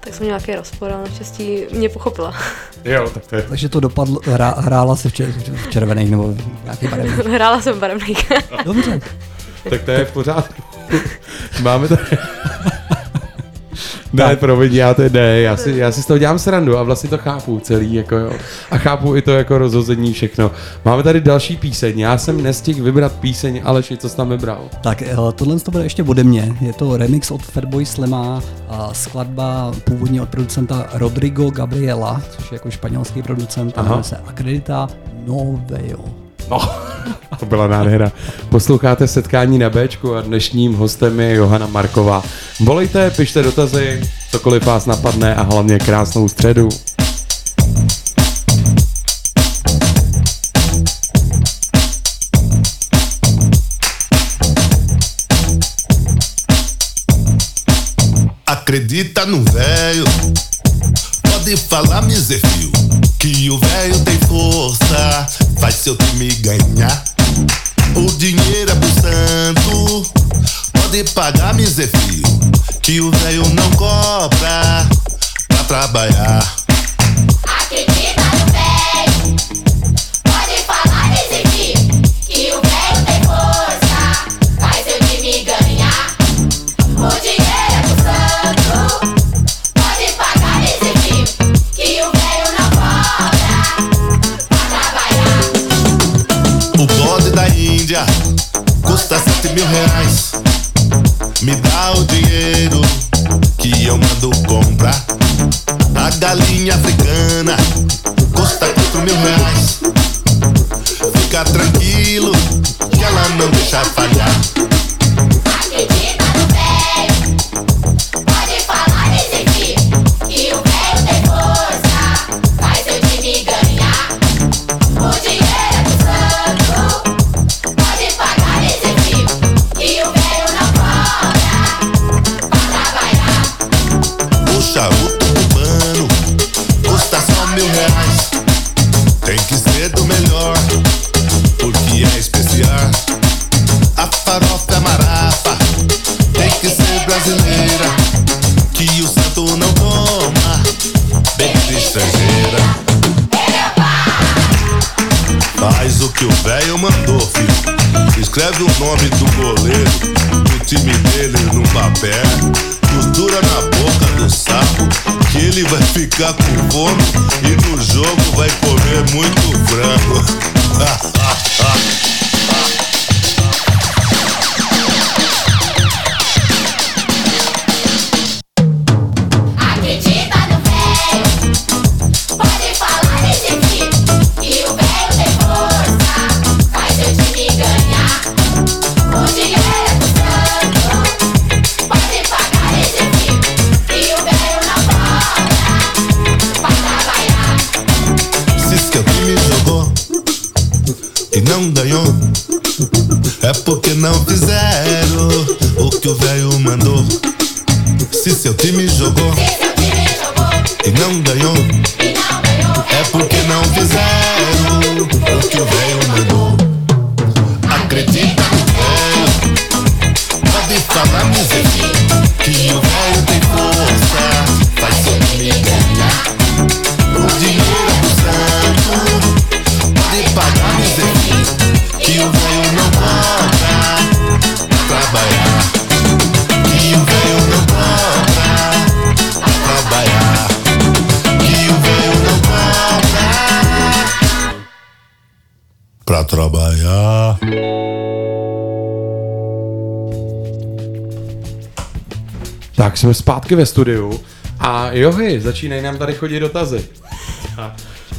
Tak jsem měla nějaký rozpor, ale naštěstí mě pochopila. *laughs* Jo, tak to je. Takže to dopadlo, hra, hrála se v, čer, v červených nebo v nějaký barevný. *laughs* Hrála jsem barevných. Dobře. Tak to je v pořádku. Máme tady... Ne, promiň, já to ne, já si, já si z toho dělám srandu a vlastně to chápu celý, jako jo. A chápu i to jako rozhození všechno. Máme tady další píseň, já jsem nestihl vybrat píseň, Aleši, co jsi tam vybral? Tak eh, tohle to bude ještě ode mě. Je to remix od Fatboy Slima a skladba původně od producenta Rodrigo Gabriela, což je jako španělský producent, a se Acredita Noveo. No, to byla nádhera. Posloucháte setkání na Bčku a dnešním hostem je Johana Marková. Volejte, pište dotazy, cokoliv vás napadne a hlavně krásnou středu. Acredita no velho, pode falar, Mizefio, que o velho tem força, faz seu time ganhar. O dinheiro é pro santo, pode pagar, Mizefio, que o velho não cobra pra trabalhar. Acredita no reais. Me dá o dinheiro que eu mando comprar. A galinha africana custa quatro mil reais. Fica tranquilo que ela não deixa falhar. Escreve o nome do goleiro, do time dele no papel. Costura na boca do sapo, que ele vai ficar com fome. E no jogo vai comer muito frango. *laughs* não fizeram o que o velho mandou. Se seu time jogou e não ganhou, é porque não fizeram o que o velho mandou. Acredita no velho, pode falar, miséria, que o velho tem força, faz seu time ganhar. O dinheiro trabalhar. Tak jsme zpátky ve studiu a johy, začínají nám tady chodit dotazy.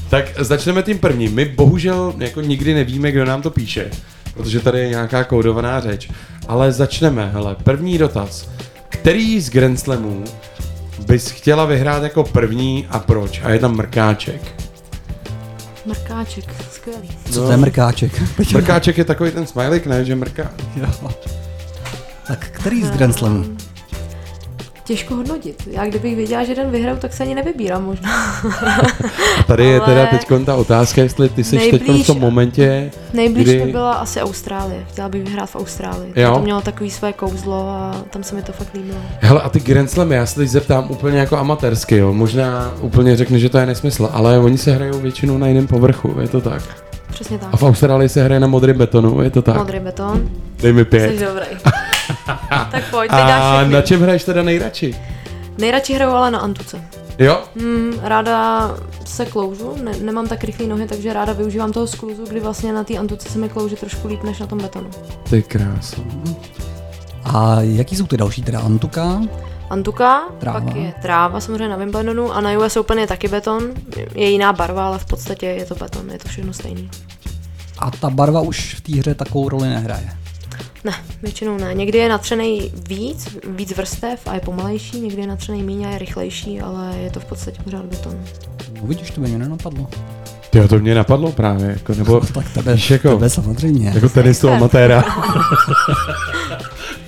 tak začneme tím prvním. My bohužel jako nikdy nevíme, kdo nám to píše, protože tady je nějaká kódovaná řeč. Ale začneme, hele, první dotaz. Který z Grand Slamů bys chtěla vyhrát jako první a proč? A je tam mrkáček. Mrkáček, skvělý. Co to je mrkáček? *laughs* Mrkáček je takový ten smajlik, ne, že mrká. Jo. Tak který z Grand Slamů? Těžko hodnotit. Já kdybych věděla, že jeden vyhraju, tak se ani nevybírám možná. A tady je Ale teda teď ta otázka, jestli ty jsi teď v tom momentě, Nejblíž kdy... mi byla asi Austrálie. Chtěla bych vyhrát v Austrálii. Jo. To mělo takový své kouzlo a tam se mi to fakt líbilo. Hele, a ty Grand Slamy, já se teď zeptám úplně jako amatérsky, jo. Možná úplně řekne, že to je nesmysl, ale oni se hrajou většinou na jiném povrchu, je to tak. Přesně tak. A v Austrálii se hraje na modrém betonu, je to tak. Modrý beton. Dej mi Jsi pět. dobrý. *laughs* *laughs* tak pojď, A na čem hraješ teda nejradši? Nejradši hraju ale na Antuce. Jo? Hmm, ráda se kloužu, ne, nemám tak rychlé nohy, takže ráda využívám toho skluzu, kdy vlastně na té Antuce se mi klouže trošku líp než na tom betonu. Ty krásu. A jaký jsou ty další, teda Antuka? Antuka, Tráva. pak je tráva samozřejmě na Wimbledonu a na US Open je taky beton. Je jiná barva, ale v podstatě je to beton, je to všechno stejný. A ta barva už v té hře takovou roli nehraje. Ne, většinou ne. Někdy je natřený víc, víc vrstev a je pomalejší, někdy je natřený méně a je rychlejší, ale je to v podstatě pořád beton. No vidíš, to by mě nenapadlo. Ty to mě napadlo právě, jako, nebo *laughs* tak tebe, víš, jako, tebe samozřejmě. jako tenistu amatéra. *laughs*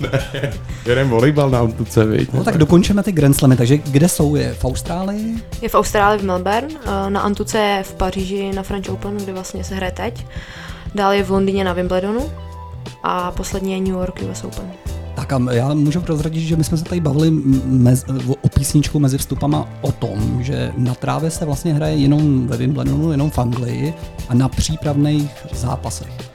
*laughs* ne, jeden volejbal na Antuce, viď? No tak dokončíme ty Grand Slamy, takže kde jsou je? V Austrálii? Je v Austrálii v Melbourne, eh, na Antuce je v Paříži na French Open, kde vlastně se hraje teď. Dále je v Londýně na Wimbledonu a poslední je New York US Open. Tak a já můžu prozradit, že my jsme se tady bavili mez, o písničku mezi vstupama o tom, že na trávě se vlastně hraje jenom ve Wimbledonu, jenom v Anglii a na přípravných zápasech.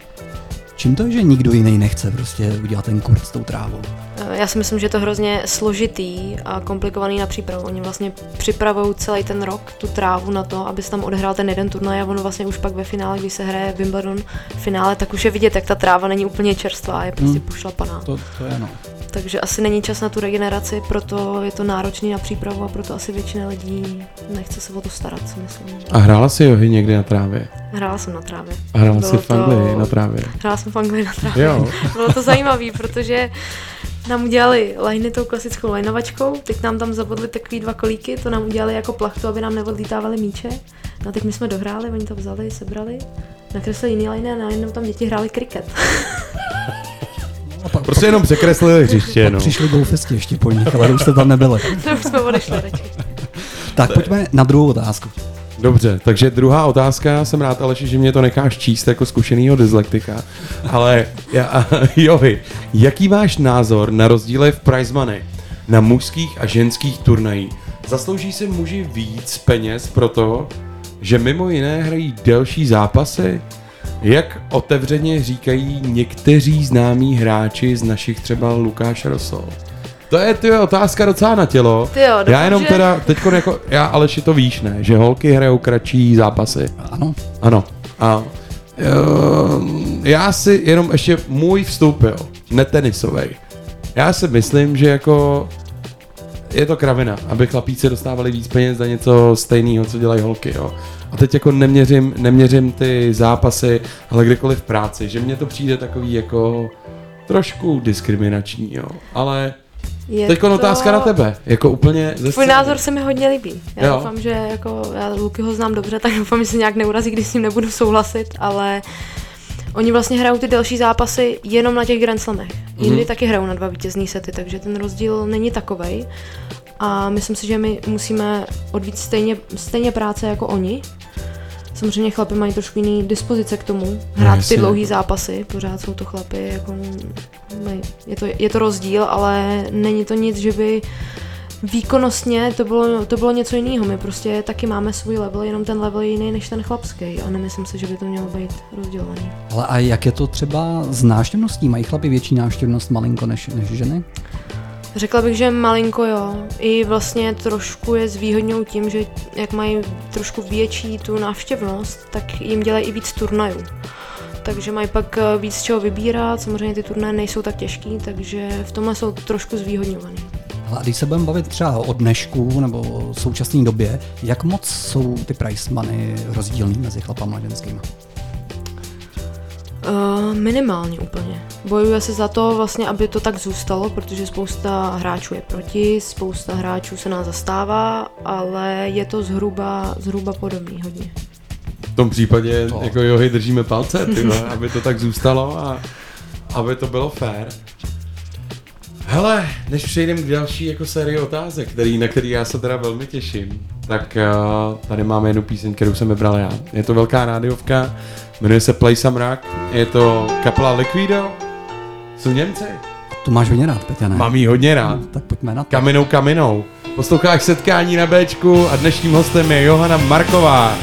Čím to je, že nikdo jiný nechce prostě udělat ten kurz s tou trávou? Eh, Já si myslím, že je to hrozně složitý a komplikovaný na přípravu. Oni vlastně připravují celý ten rok tu trávu na to, aby se tam odehrál ten jeden turnaj a ono vlastně už pak ve finále, když se hraje Wimbledon v finále, tak už je vidět, jak ta tráva není úplně čerstvá, je prostě Hmm. pošlapaná. To, to je no. Takže asi není čas na tu regeneraci, proto je to náročný na přípravu a proto asi většina lidí nechce se o to starat, si myslím. A hrála si johy někdy na trávě? Hrála jsem na trávě. A hrála jsi v Anglii na trávě? Hrála jsem v Anglii na trávě. Jo. *laughs* Bylo to zajímavé, protože nám udělali liney tou klasickou lajnovačkou, teď nám tam zabodli takový dva kolíky, to nám udělali jako plachtu, aby nám neodlítávali míče. No a teď my jsme dohráli, oni to vzali, sebrali, nakreslili jiný line a najednou tam děti hráli kriket. *laughs* Prostě jenom překreslili hřiště, no. Přišli golfisti ještě po nich, ale už jste tam nebyli. *laughs* to už jsme odešli. Tak pojďme na druhou otázku. Dobře, takže druhá otázka, já jsem rád, Aleši, že mě to necháš číst jako zkušenýho dyslektika, ale já, *laughs* johy, jaký máš názor na rozdíly v prize money na mužských a ženských turnajích? Zaslouží si muži víc peněz pro to, že mimo jiné hrají delší zápasy? Jak otevřeně říkají někteří známí hráči z našich třeba Lukáš Rosol? To je ty otázka docela na tělo. Ty jo, já jenom že- teda, teď jako, já Aleši to víš, ne? Že holky hrajou kratší zápasy. Ano. Ano. A jo, já si jenom ještě můj vstup, jo, netenisovej. Já si myslím, že jako je to kravina, aby chlapíci dostávali víc peněz za něco stejného, co dělají holky, jo. A teď jako neměřím, neměřím ty zápasy, ale kdekoliv v práci, že mně to přijde takový jako trošku diskriminační, jo. Ale Je teď otázka na tebe, jako úplně ze Tvůj názor se mi hodně líbí. Já Jo. doufám, že jako já Luky ho znám dobře, tak doufám, že se nějak neurazí, když s ním nebudu souhlasit, ale oni vlastně hrajou ty delší zápasy jenom na těch Grand Slamech. Jindy Mhm. taky hrajou na dva vítězný sety, takže ten rozdíl není takovej. A myslím si, že my musíme odvíct stejně, stejně práce jako oni. Samozřejmě chlapi mají trošku jiný dispozice k tomu, hrát ty jasně. dlouhý zápasy, pořád jsou to chlapy, jako, mají- je, to, je to rozdíl, ale není to nic, že by výkonnostně to bylo, to bylo něco jiného. My prostě taky máme svůj level, jenom ten level je jiný než ten chlapský a nemyslím si, že by to mělo být rozdělený. Ale a jak je to třeba s návštěvností? Mají chlapi větší návštěvnost malinko než, než ženy? Řekla bych, že malinko jo. I vlastně trošku je zvýhodňou tím, že jak mají trošku větší tu návštěvnost, tak jim dělají i víc turnajů. takže mají pak eh, víc z čeho vybírat, samozřejmě ty turné nejsou tak těžký, takže v tomhle jsou trošku zvýhodňovaný. A když se budeme bavit třeba o dnešku nebo o současné době, jak moc jsou ty price money rozdílný mezi chlapama a ženskými? Uh, minimálně úplně. Bojuje se za to vlastně, aby to tak zůstalo, protože spousta hráčů je proti, spousta hráčů se nás zastává, ale je to zhruba, zhruba podobný hodně. V tom případě to. jako johy držíme palce, ty, vole, aby to tak zůstalo a aby to bylo fair. Hele, než přejdeme k další jako sérii otázek, který, na který já se teda velmi těším, tak uh, tady máme jednu píseň, kterou jsem vybral já. Je to velká rádiovka, jmenuje se Play Some Rock, je to kapela Liquido, jsou Němci. To máš hodně rád, Peťa, ne? Mám jí hodně rád. Tak pojďme na to. Kaminou kaminou. Posloucháš setkání na Bčku a dnešním hostem je Johana Marková.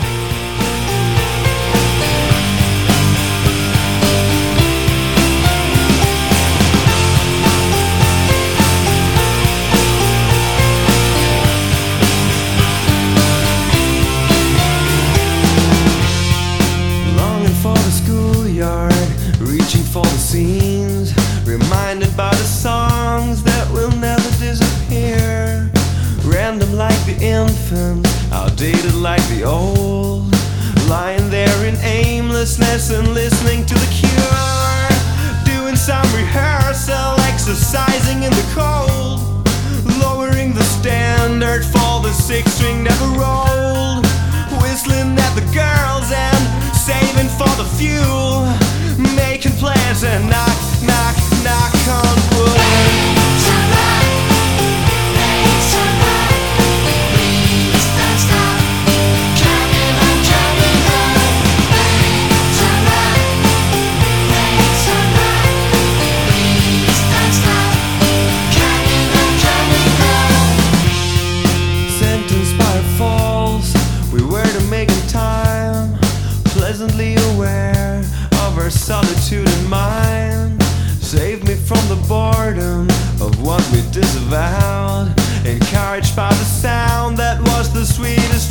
Aimlessness and listening to the cure. Doing some rehearsal, exercising in the cold. Lowering the standard for the six string never rolled. Whistling at the girls and saving for the fuel. Making plans and knock,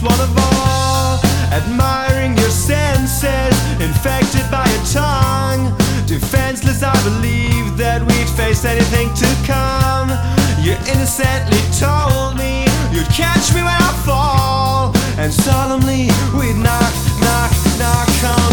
one of all. Admiring your senses, infected by your tongue. Defenseless, I believed that we'd face anything to come. You innocently told me you'd catch me when I fall, and solemnly we'd knock, knock, knock on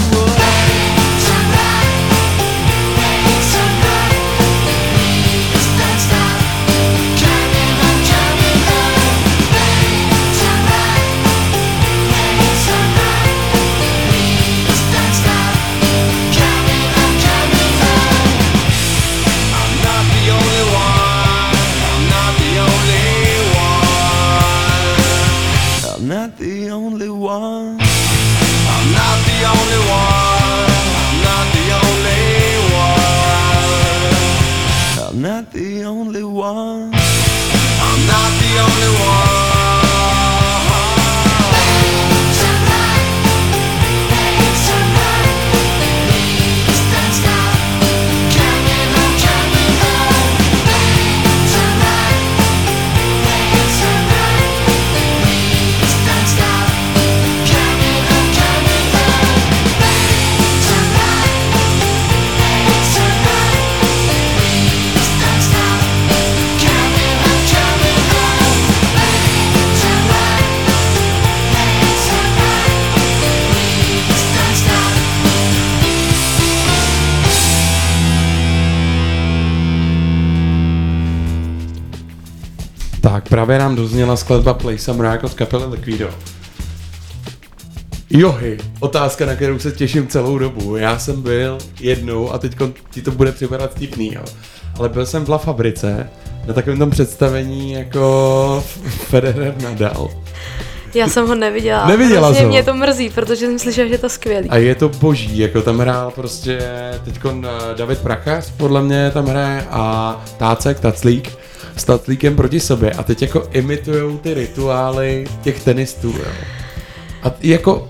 právě nám dozněla skladba Play Some Rock od kapely Liquido. Johy, otázka, na kterou se těším celou dobu. Já jsem byl jednou, a teď ti to bude připadat vtipný, jo. Ale byl jsem v La Fabrice na takovém tom představení jako Federer Nadal. Já jsem ho neviděla. Neviděla ho? mě to mrzí, protože jsem slyšela, že je to skvělý. A je to boží, jako tam hrál prostě teď David Prachař, podle mě tam hraje a Tácek, Taclík s Taclíkem proti sobě a teď jako imitujou ty rituály těch tenistů, jo. A jako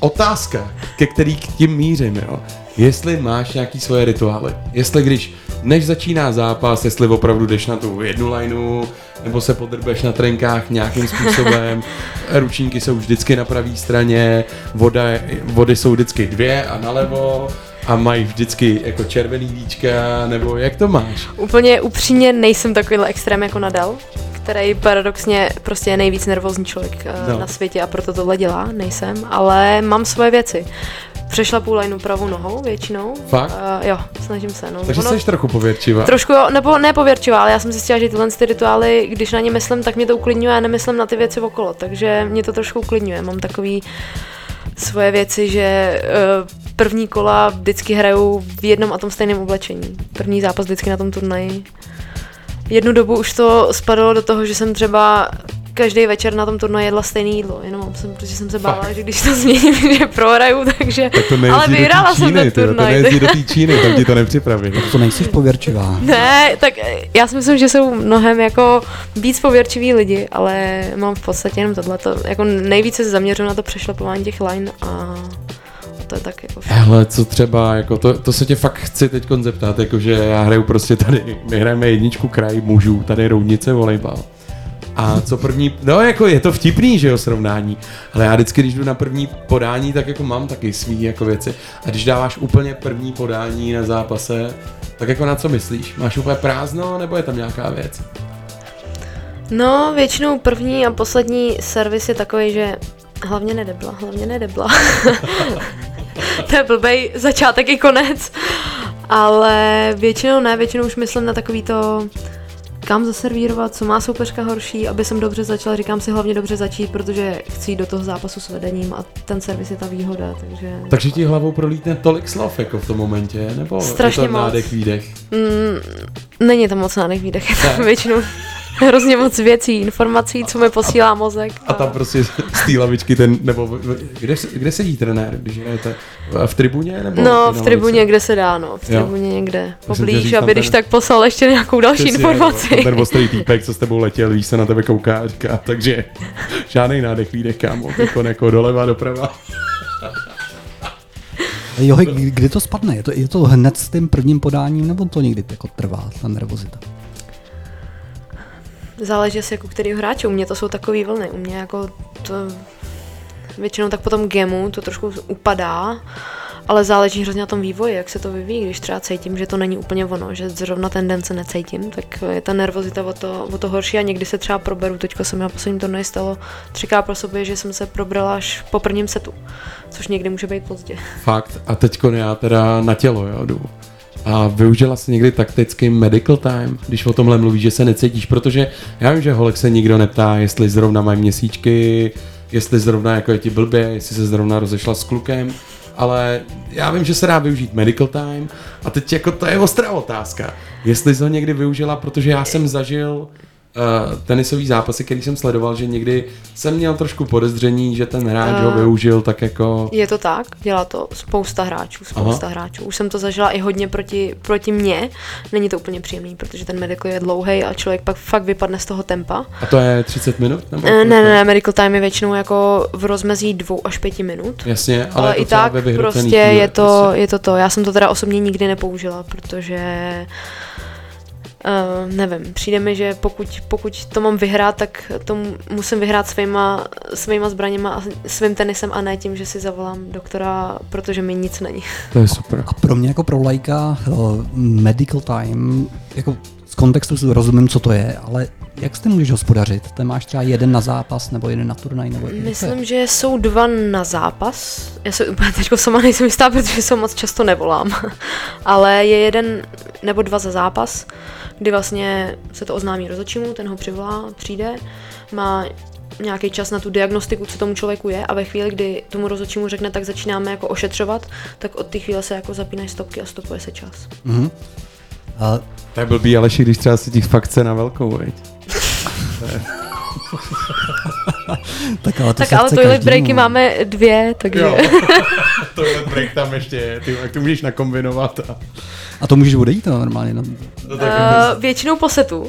otázka, ke který k tím mířím, jo. Jestli máš nějaký svoje rituály, jestli když než začíná zápas, jestli opravdu jdeš na tu jednu lineu, nebo se podrbeš na trenkách nějakým způsobem, *laughs* ručníky jsou vždycky na pravé straně, voda, vody jsou vždycky dvě a nalevo, A mají vždycky jako červený víčka, nebo jak to máš? Úplně upřímně nejsem takovýhle extrém jako Nadal, který paradoxně prostě je nejvíc nervózní člověk No. no. na světě a proto tohle dělá, nejsem, ale mám svoje věci. Přešla půl lineu pravou nohou většinou. Fakt? Uh, jo, snažím se. No. Takže Ono- jsi trochu pověrčivá. Trošku jo, nebo ne pověrčivá, ale já jsem zjistila, že tyhle ty rituály, když na ně myslím, tak mě to uklidňuje a nemyslím na ty věci okolo, takže mě to trošku uklidňuje. Mám takový svoje věci, že eh, první kola vždycky hraju v jednom a tom stejném oblečení. První zápas vždycky na tom turnaji. Jednu dobu už to spadalo do toho, že jsem třeba každý večer na tom turnaji jedla stejné jídlo, jenom jsem, protože jsem se bála, že když to *laughs* změním, že prohraju, takže... Tak to ale vyhrála jsem ten jo, to turnaj. nejezdí do té *laughs* Číny, tam ti to nepřipraví. To nejsi pověrčivá. Ne, tak já si myslím, že jsou mnohem jako víc pověrčiví lidi, ale mám v podstatě jenom tohle. Jako nejvíce se zaměřuju na to přešlapování těch line a to je tak jako. Hele, co třeba, jako to, to se tě fakt chci teď zeptat, jakože já hraju prostě tady, my hrajeme jedničku kraj mužů, tady roudnice volejbal. A co první, no jako je to vtipný, že jo, srovnání, ale já vždycky, když jdu na první podání, tak jako mám taky svý jako věci. A když dáváš úplně první podání na zápase, tak jako na co myslíš? Máš úplně prázdno, nebo je tam nějaká věc? No, většinou první a poslední servis je takový, že hlavně nedebla, hlavně nedebla. *laughs* *laughs* to je blbej začátek i konec. Ale většinou ne, většinou už myslím na takový to, kam zaservírovat, co má soupeřka horší, aby jsem dobře začala, říkám si hlavně dobře začít, protože chci jít do toho zápasu s vedením a ten servis je ta výhoda, takže... Takže ti hlavou prolítne tolik slov jako v tom momentě, nebo Strašně je to moc. nádech, výdech? Mm, není to moc nádech výdech, je to většinou *laughs* hrozně moc věcí, informací, co mi posílá mozek. A tam prostě z té lavičky ten, nebo kde, se- kde sedí trenér, když hrajete? V tribuně? Nebo No, v tribuně, kde se dá, no. V Jo. tribuně někde Musím tě poblíž, aby tam když ten- tak poslal ještě nějakou další Přesně, informaci. no, Ten ostrý týpek, co s tebou letěl, víš, se na tebe kouká a říká, takže *laughs* žádný nádech, výdech, kámo, jako, jako doleva, doprava. *laughs* Jo, kdy to spadne? Je to, je to hned s tím prvním podáním, nebo to někdy jako trvá, ta nervozita? Záleží asi jako kterýho hráče. U mě to jsou takový vlny. U mě jako to většinou tak po tom gemu to trošku upadá, ale záleží hrozně na tom vývoji, jak se to vyvíjí. Když třeba cítím, že to není úplně ono, že zrovna ten den se necítím, tak je ta nervozita o to, o to horší a někdy se třeba proberu. Teďka se mi na posledním turnaji stalo třikrát pro sobě, že jsem se probrala až po prvním setu, což někdy může být pozdě. Fakt. A teďko já teda na tělo, jo, jdu. A využila jsi někdy taktický medical time, když o tomhle mluvíš, že se necítíš, protože já vím, že holek se nikdo neptá, jestli zrovna mají měsíčky, jestli zrovna jako je ti blbě, jestli se zrovna rozešla s klukem, ale já vím, že se dá využít medical time a teď jako to je ostrá otázka. Jestli jsi ho někdy využila, protože já jsem zažil uh, tenisový zápasy, který jsem sledoval, že někdy jsem měl trošku podezření, že ten hráč ho Eh, využil tak jako... Je to tak, dělá to spousta hráčů, spousta Aha. hráčů. Už jsem to zažila i hodně proti, proti mně. Není to úplně příjemný, protože ten medical je dlouhý a člověk pak fakt vypadne z toho tempa. A to je 30 minut? Nebo Eh, Ne, ne, ne, medical time je většinou jako v rozmezí dvou až pěti minut. Jasně, ale, Ale i tak prostě je to, prostě. je to to. Já jsem to teda osobně nikdy nepoužila, protože Uh, nevím, přijde mi, že pokud, pokud to mám vyhrát, tak to mu- musím vyhrát svýma, svýma zbraněma a svým tenisem a ne tím, že si zavolám doktora, protože mi nic není. To je super. A pro mě jako pro lajka uh, medical time, jako z kontextu si rozumím, co to je, ale jak s tím můžeš hospodařit? Ten máš třeba jeden na zápas, nebo jeden na turnaj, nebo jak to je? Myslím, že jsou dva na zápas. Já se úplně teď sama nejsem jistá, protože se moc často nevolám. *laughs* Ale je jeden nebo dva za zápas, kdy vlastně se to oznámí rozhodčímu, ten ho přivolá, přijde, má nějaký čas na tu diagnostiku, co tomu člověku je a ve chvíli, kdy tomu rozhodčímu řekne, tak začínáme jako ošetřovat, tak od té chvíle se jako zapínají stopky a stopuje se čas. Mhm. A To je blbý, Aleši, když třeba si těch fakt na velkou, veď? To tak ale to tak se ale toilet každému. breaky máme dvě, takže... Jo. *laughs* Tohle break tam ještě je, ty, jak to můžeš nakombinovat. A... A to můžeš odejít no, normálně. No. No, Uh, většinou po setu. Uh,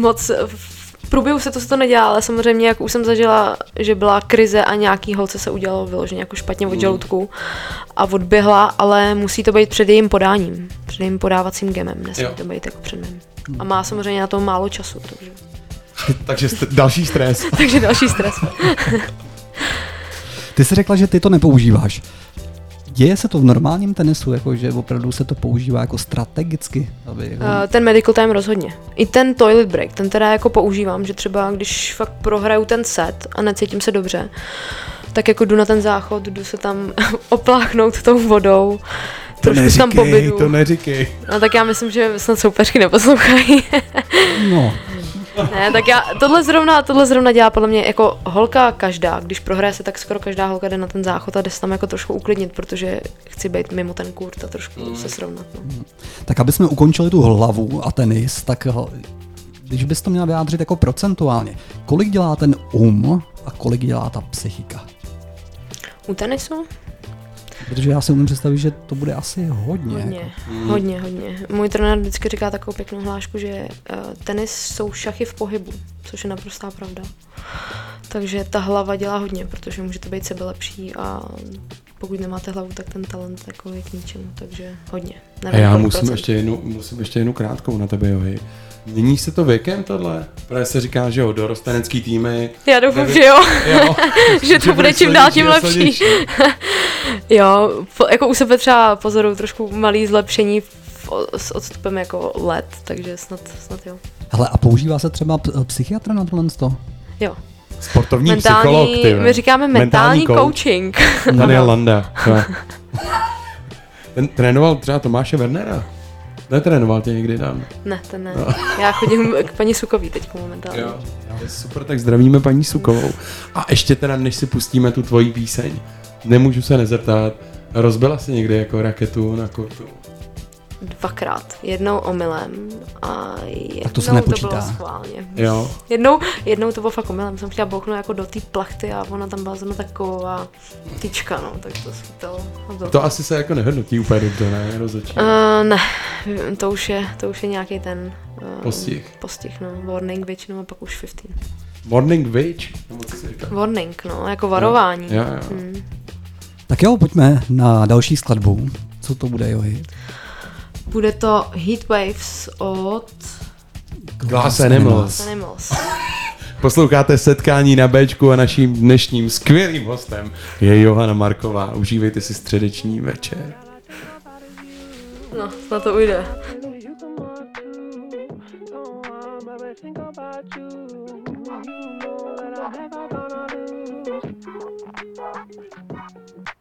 moc v průběhu setu se to nedělá, ale samozřejmě, jak už jsem zažila, že byla krize a nějaký holce se udělalo vyloženě jako špatně od Mm. žaludku a odběhla, ale musí to být před jejím podáním, jejím podávacím gemem, nesmí Jo. to být jako před mým. A má samozřejmě na to málo času, takže, *laughs* Takže st- další stres. *laughs* takže další stres. *laughs* Ty jsi řekla, že ty to nepoužíváš. děje se to v normálním tenisu, jako že opravdu se to používá jako strategicky, aby jako... Uh, ten medical time rozhodně. I ten toilet break, ten teda jako používám, že třeba když fakt prohraju ten set a necítím se dobře, tak jako jdu na ten záchod, jdu se tam opláchnout tou vodou, trošku se tam neříkej, pobydu. to neříkej. No tak já myslím, že snad soupeřky neposlouchají. No. *laughs* ne, tak já, tohle zrovna, tohle zrovna dělá podle mě jako holka každá, když prohraje se, tak skoro každá holka jde na ten záchod a jde se tam jako trošku uklidnit, protože chci být mimo ten kurt a trošku se srovnat. No. Tak aby jsme ukončili tu hlavu a tenis, tak eh, když bys to měla vyjádřit jako procentuálně, kolik dělá ten um a kolik dělá ta psychika? U tenisu? Protože já si umím představit, že to bude asi hodně. Hodně, Jako. hodně, hodně. Můj trenér vždycky říká takovou pěknou hlášku, že uh, tenis jsou šachy v pohybu, což je naprostá pravda. Takže ta hlava dělá hodně, protože můžete být sebelepší a pokud nemáte hlavu, tak ten talent jako je k ničemu, takže hodně. A já musím procent. ještě, jednu, musím ještě jednu krátkou na tebe, Johy. Mění se to věkem tohle? Právě se říká, že jo, dorostenecký týmy. Já doufám, Nevím- že jo. jo. *laughs* že to bude čím dál tím lepší. silnější. *laughs* jo, po, jako u sebe třeba pozoruju trošku malý zlepšení v, s odstupem jako let, takže snad, snad jo. Hele, a používá se třeba p- psychiatr na tohle to? Jo. Sportovní Mentální- psycholog, ty. my říkáme mentální coaching. *laughs* Daniel. Landa. jo. *laughs* Ten trénoval třeba Tomáše Wernera. Netrénoval tě někdy tam. Ne, ten ne. No. Já chodím k paní Sukový teď momentálně. Jo. Super, tak zdravíme paní Sukovou. A ještě teda, než si pustíme tu tvoji píseň, nemůžu se nezeptat, rozbila si někdy jako raketu na kurtu? Dvakrát. Jednou omylem a jednou to se to nepočítá. bylo schválně. Jo. Jednou, jednou to bylo fakt omylem. Jsem chtěla bouchnout jako do té plachty a ona tam byla zrovna taková tyčka, no, tak to svítalo. A bylo To asi se jako nehodnotí úplně dobře, ne? Rozhodčí. Uh, ne, to už je, to už je nějaký ten uh, Postih. Postih, no, warning většinou a pak už 15. Morning Witch? Warning, no, jako varování. Jo, jo. Hmm. Tak jo, pojďme na další skladbu. Co to bude, Johy? Bude to Heat Waves od Glass Animals. Animals. *laughs* Posloucháte setkání na Bčku a naším dnešním skvělým hostem je Johana Marková. Užívejte si středeční večer. No, na to ujde. Sometimes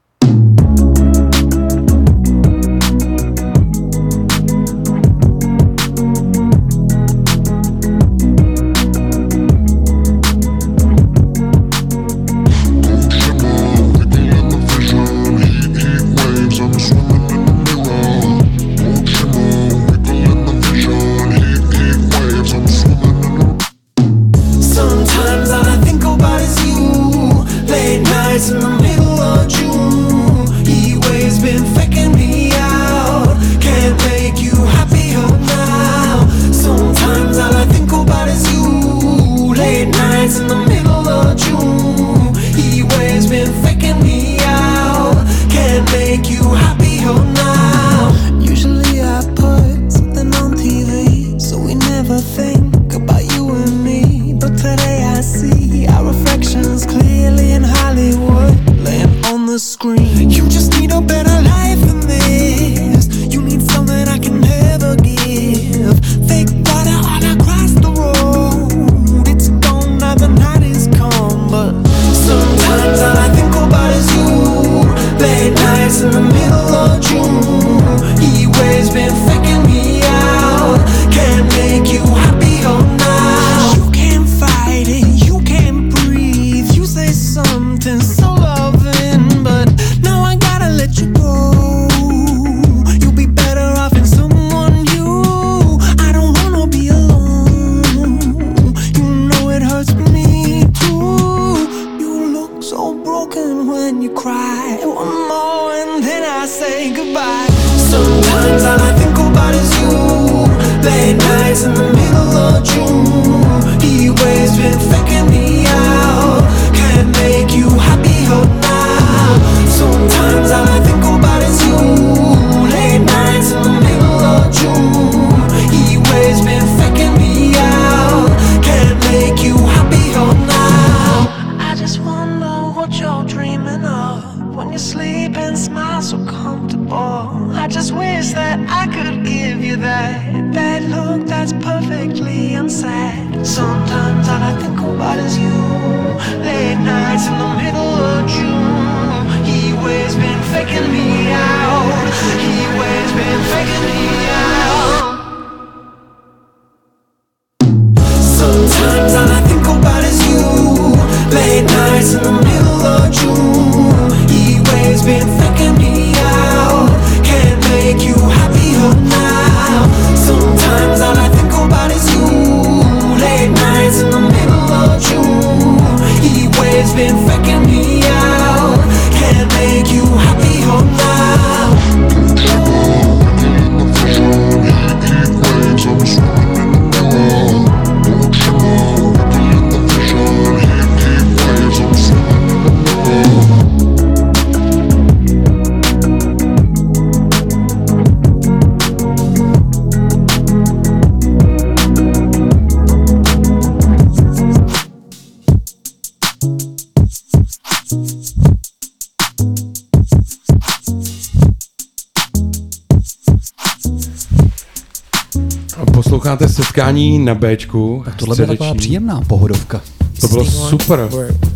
na Bčku. Tak tohle byla taková příjemná pohodovka. To bylo super.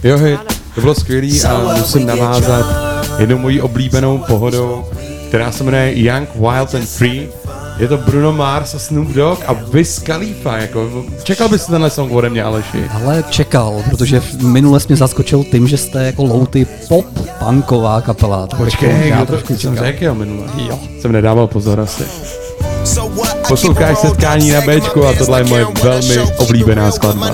Jo, hej, to bylo skvělý a musím navázat jednou mojí oblíbenou pohodou, která se jmenuje Young, Wild and Free. Je to Bruno Mars a Snoop Dogg a Wiz Khalifa. Jako, čekal bys tenhle song ode mě, Aleši? Ale čekal, protože v- minule jsi mě zaskočil tím, že jste jako louty pop punková kapela. Tak Počkej, jako já kdo to trošku jsem řekl jo minule. Jo. Jsem nedával pozor asi. Posloucháš setkání na Bčku a tohle je moje velmi oblíbená skladba.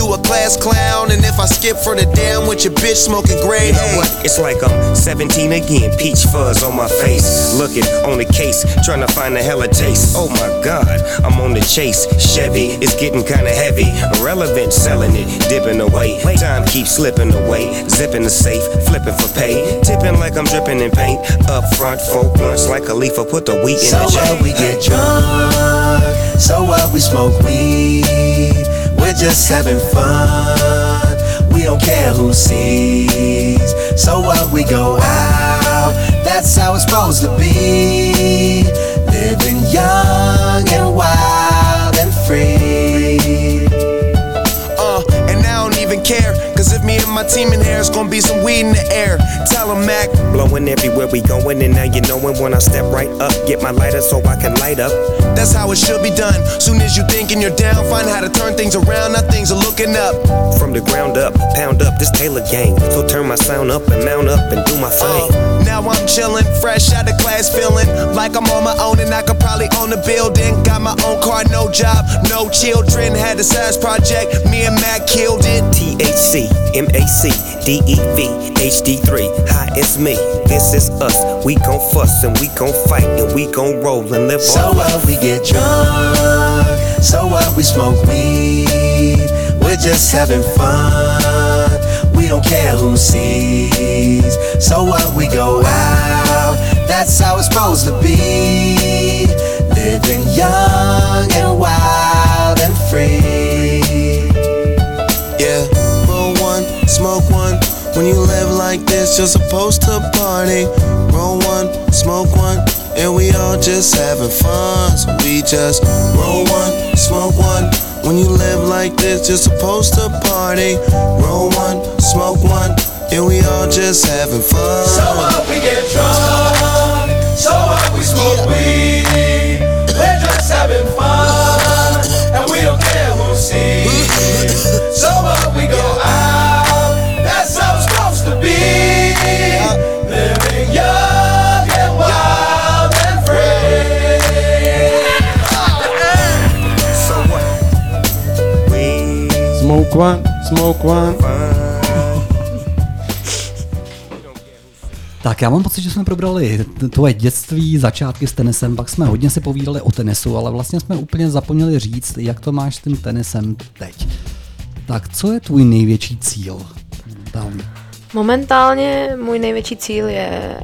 My niggas keep it playing for these hoes. It look clean, don't it? Watched it the other day. Watch how you lean on it. Eat me some 501 jeans on it. Roll joints bigger than King Kong's fingers and smoke them hoes down to they stingers. You a class clown, and if I skip for the damn with your bitch smoking gray You know what? It's like I'm 17 again. Peach fuzz on my face. Looking on the case, trying to find a hella taste. Oh my god, I'm on the chase. Chevy is getting kinda heavy. Irrelevant, selling it, dipping away. Time keeps slipping away. Zipping the safe, flipping for pay. Tipping like I'm dripping in paint. Up front, four blunts like a leaf. Put the wheat in So the what chain. we get drunk, so what we smoke weed. We're just having fun. We don't care who sees. So what we go out, that's how it's supposed to be. Living young and wild care. Cause if me and my team in here, it's gonna be some weed in the air. Tell 'em Mac. Blowing everywhere we going, and now you knowin' when I step right up. Get my lighter so I can light up. That's how it should be done. Soon as you thinking you're down, find how to turn things around. Now things are looking up. From the ground up, pound up this Taylor gang. So turn my sound up and mount up and do my thing. Uh, Now I'm chillin', fresh out of class, feeling like I'm on my own and I could probably own a building. Got my own car, no job, no children. Had a size project, me and Mac killed it. THC, MAC, DEV, HD3. Hi, it's me. This is us. We gon' fuss and we gon' fight and we gon' roll and live So on. what we get drunk, so what we smoke weed. We're just having fun. We don't care who sees. So what we go out, that's how it's supposed to be. Living young and wild and free. Smoke one. When you live like this, you're supposed to party. Roll one, smoke one, and we all just having fun. So we just roll one, smoke one. When you live like this, you're supposed to party. Roll one, smoke one, and we all just having fun. So what we get drunk, so what we smoke weed. We're just having fun, and we don't care who sees. *laughs* So what we go Smoke one, smoke one. Tak já mám pocit, že jsme probrali tvoje dětství, začátky s tenisem, pak jsme hodně si povídali o tenisu, ale vlastně jsme úplně zapomněli říct, jak to máš s tím tenisem teď. Tak co je tvůj největší cíl? Tam. Momentálně můj největší cíl je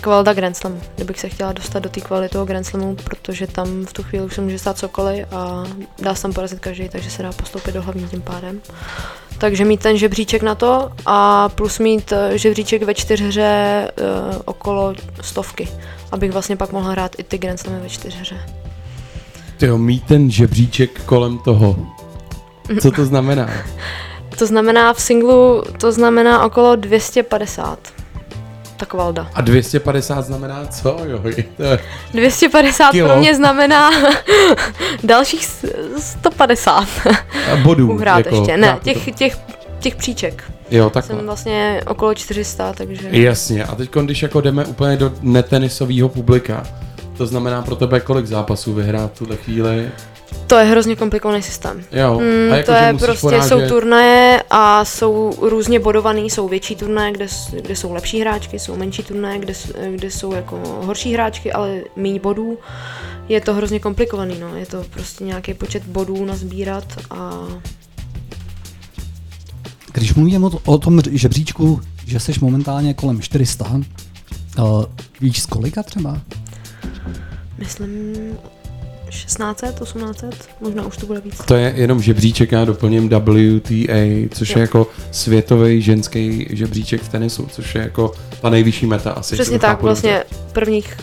kvalita Grand Slamu. Kdybych se chtěla dostat do té kvality toho Grand Slamu, protože tam v tu chvíli už se může stát cokoliv a dá se tam porazit každý, takže se dá postoupit do hlavní tím pádem. Takže mít ten žebříček na to a plus mít eh, žebříček ve čtyřhře uh, okolo stovky, abych vlastně pak mohla hrát i ty Grand Slamy ve čtyřhře. Tyjo, mít ten žebříček kolem toho. Co to *laughs* znamená? To znamená v singlu, to znamená okolo 250. tak Valda. A 250 znamená co, jo? To je- 250 Kilo. pro mě znamená *laughs* dalších s- 150. A bodů, Uhrát jako, ještě, ne, těch, to. těch, těch příček. Jo, takhle. Jsem vlastně okolo 400, takže... Jasně, a teď když jako jdeme úplně do netenisového publika, to znamená pro tebe kolik zápasů vyhrát v tuhle chvíli? To je hrozně komplikovaný systém. Jo, Mm, a jako, to je prostě, porážet- jsou turnaje a jsou různě bodovaný, jsou větší turnaje, kde, kde jsou lepší hráčky, jsou menší turnaje, kde, kde jsou jako horší hráčky, ale méně bodů. Je to hrozně komplikovaný, no. Je to prostě nějaký počet bodů nazbírat a Když mluvíme o, o tom žebříčku, že jsi momentálně kolem 400, uh, víš z kolika třeba? myslím 1600, 1800, možná už to bude víc. To je jenom žebříček, já doplním WTA, což Jo. je jako světový ženský žebříček v tenisu, což je jako ta nejvyšší meta asi. Přesně tak, vlastně prvních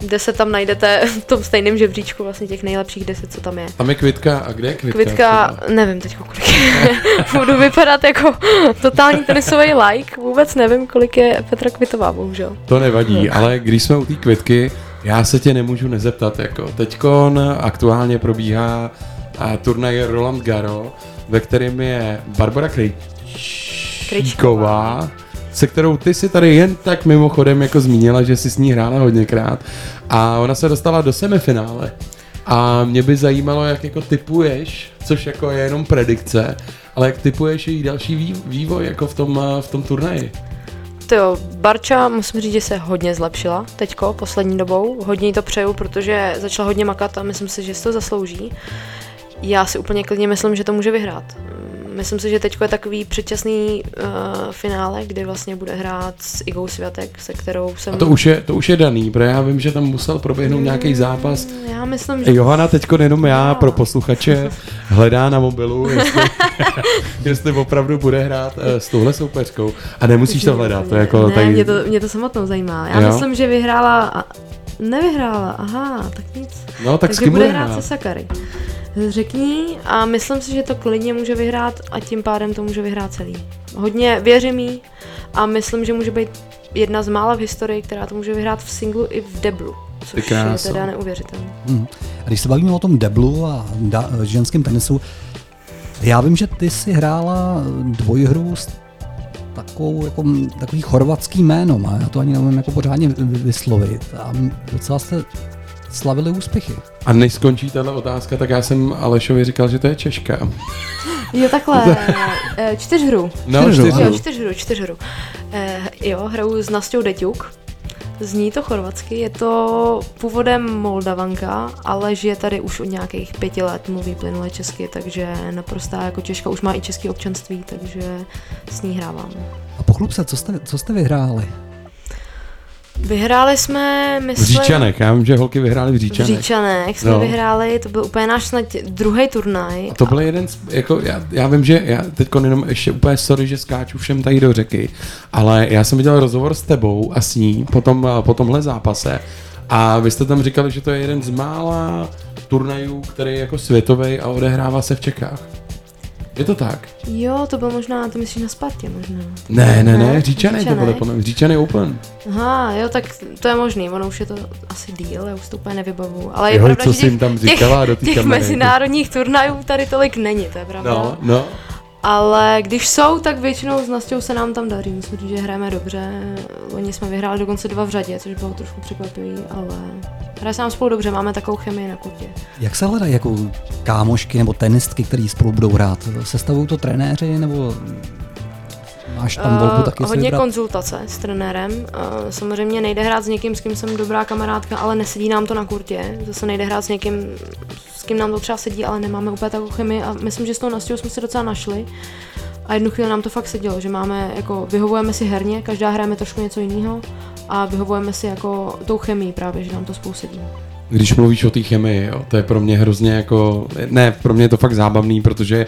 10 tam najdete v tom stejném žebříčku, vlastně těch nejlepších 10, co tam je. Tam je kvitka, a kde je kvitka? Kvitka, třeba? nevím teď kolik je. *laughs* Budu vypadat jako totální tenisový like, vůbec nevím, kolik je Petra Kvitová, bohužel. To nevadí, ale když jsme u té kvitky, já se tě nemůžu nezeptat. Jako teďkon aktuálně probíhá turnaj Roland Garo, ve kterém je Barbara Krejčíková, se kterou ty si tady jen tak mimochodem jako zmínila, že jsi s ní hrála hodněkrát a ona se dostala do semifinále. A mě by zajímalo, jak jako typuješ, což jako je jenom predikce, ale jak typuješ její další vý- vývoj jako v tom, v tom turnaji. Jo, Barča musím říct, že se hodně zlepšila teďko, poslední dobou. Hodně jí to přeju, protože začala hodně makat a myslím si, že si to zaslouží. Já si úplně klidně myslím, že to může vyhrát. Mm, Myslím si, že teďko je takový předčasný uh, finále, kdy vlastně bude hrát s Igou Světek, se kterou jsem... A to už je, to už je daný, protože já vím, že tam musel proběhnout nějaký zápas. Já myslím, že... Johana teďko jenom já pro posluchače hledá na mobilu, *laughs* jestli, jestli opravdu bude hrát eh, s touhle soupeřkou. A nemusíš to hledat, to je jako ne, tady... mě to, mě to samotnou zajímá. Já Jo? myslím, že vyhrála... A... Nevyhrála, aha, tak nic. No, tak s Takže kým bude hrát? se Sakary. Řekni a myslím si, že to klidně může vyhrát a tím pádem to může vyhrát celý. Hodně věřím jí a myslím, že může být jedna z mála v historii, která to může vyhrát v singlu i v deblu. Což je kráso. teda neuvěřitelné. Hmm. A když se bavíme o tom deblu a da, ženském tenisu, já vím, že ty si hrála dvojhru s takovou, jako, takový chorvatský jménom a já to ani nevím jako pořádně vy- vy- vyslovit. A docela jste slavili úspěchy. A než skončí tahle otázka, tak já jsem Alešovi říkal, že to je Češka. Jo, takhle. *laughs* eh, čtyřhru. No, Čtyřhru, čtyřhru. Jo, čtyřhru, čtyřhru. Eh, jo, hraju s Nastou Deťuk. Zní to chorvatsky, je to původem Moldavanka, ale žije tady už od nějakých pěti let, mluví plynule česky, takže naprostá jako Češka, už má i české občanství, takže s ní hrávám. A pochlub se, co jste, co jste vyhráli? Vyhráli jsme, V myslím... Říčanek, já vím, že holky vyhrály v V Říčanek. Říčanek jsme No. vyhráli, to byl úplně náš snad druhý turnaj. A to byl jeden, z, jako já, já vím, že já teď jenom ještě úplně sorry, že skáču všem tady do řeky, ale já jsem viděl rozhovor s tebou a s ní po, tom, po tomhle zápase a vy jste tam říkali, že to je jeden z mála turnajů, který je jako světový a odehrává se v Čechách. Je to tak? Jo, to byl možná, to myslíš na Spartě možná. Ne, ne, ne, Říčanek to bylo, podle mě, Říčanek Open. Aha, jo, tak to je možný, ono už je to asi díl, já už to úplně nevybavuju. Ale je Jo, pravda, co že jsi jim tam těch, říkala do té těch kamery? mezinárodních turnajů tady tolik není, to je pravda. No, no. Ale když jsou, tak většinou s Nastěou se nám tam daří. Myslím, že hrajeme dobře. Oni jsme vyhráli dokonce dva v řadě, což bylo trošku překvapivý, ale hraje se nám spolu dobře, máme takovou chemii na kurtě. Jak se hledají jako kámošky nebo tenistky, který spolu budou hrát? Sestavují to trenéři nebo máš tam volbu Eh, taky hodně vybrat? konzultace s trenérem. Eh, samozřejmě nejde hrát s někým, s kým jsem dobrá kamarádka, ale nesedí nám to na kurtě. Zase nejde hrát s někým, s kým nám to třeba sedí, ale nemáme úplně takovou chemii a myslím, že s tou Nastějou jsme se docela našli. A jednu chvíli nám to fakt sedělo, že máme, jako vyhovujeme si herně, každá hrajeme trošku něco jiného a vyhovujeme si jako tou chemii právě, že nám to spolu sedí. Když mluvíš o té chemii, jo, to je pro mě hrozně jako, ne, pro mě je to fakt zábavný, protože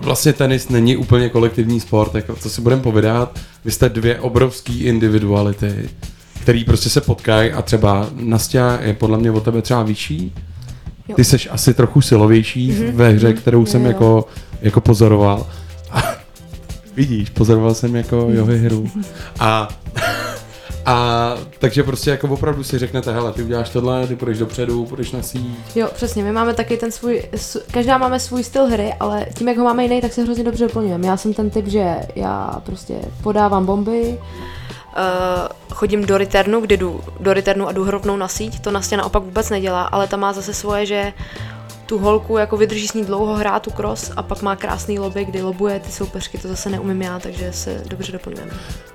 vlastně tenis není úplně kolektivní sport, jako co si budeme povídat, vy jste dvě obrovský individuality, který prostě se potkají a třeba Nastia je podle mě od tebe třeba vyšší, Jo. ty seš asi trochu silovější Mhm, ve hře, mhm, kterou jsem jo, jako, jako pozoroval. A *laughs* vidíš, pozoroval jsem jako johy hru. A, *laughs* A takže prostě jako opravdu si řeknete, hele, ty uděláš tohle, ty půjdeš dopředu, půjdeš na síť. Jo, přesně, my máme taky ten svůj, každá máme svůj styl hry, ale tím, jak ho máme jiný, tak se hrozně dobře doplňujeme. Já jsem ten typ, že já prostě podávám bomby, Uh, chodím do returnu, kdy jdu do returnu a jdu rovnou na síť, to Nastě naopak vůbec nedělá, ale ta má zase svoje, že tu holku jako vydrží s ní dlouho hrát tu cross a pak má krásný lobby, kdy lobuje ty soupeřky, to zase neumím já, takže se dobře doplňujeme.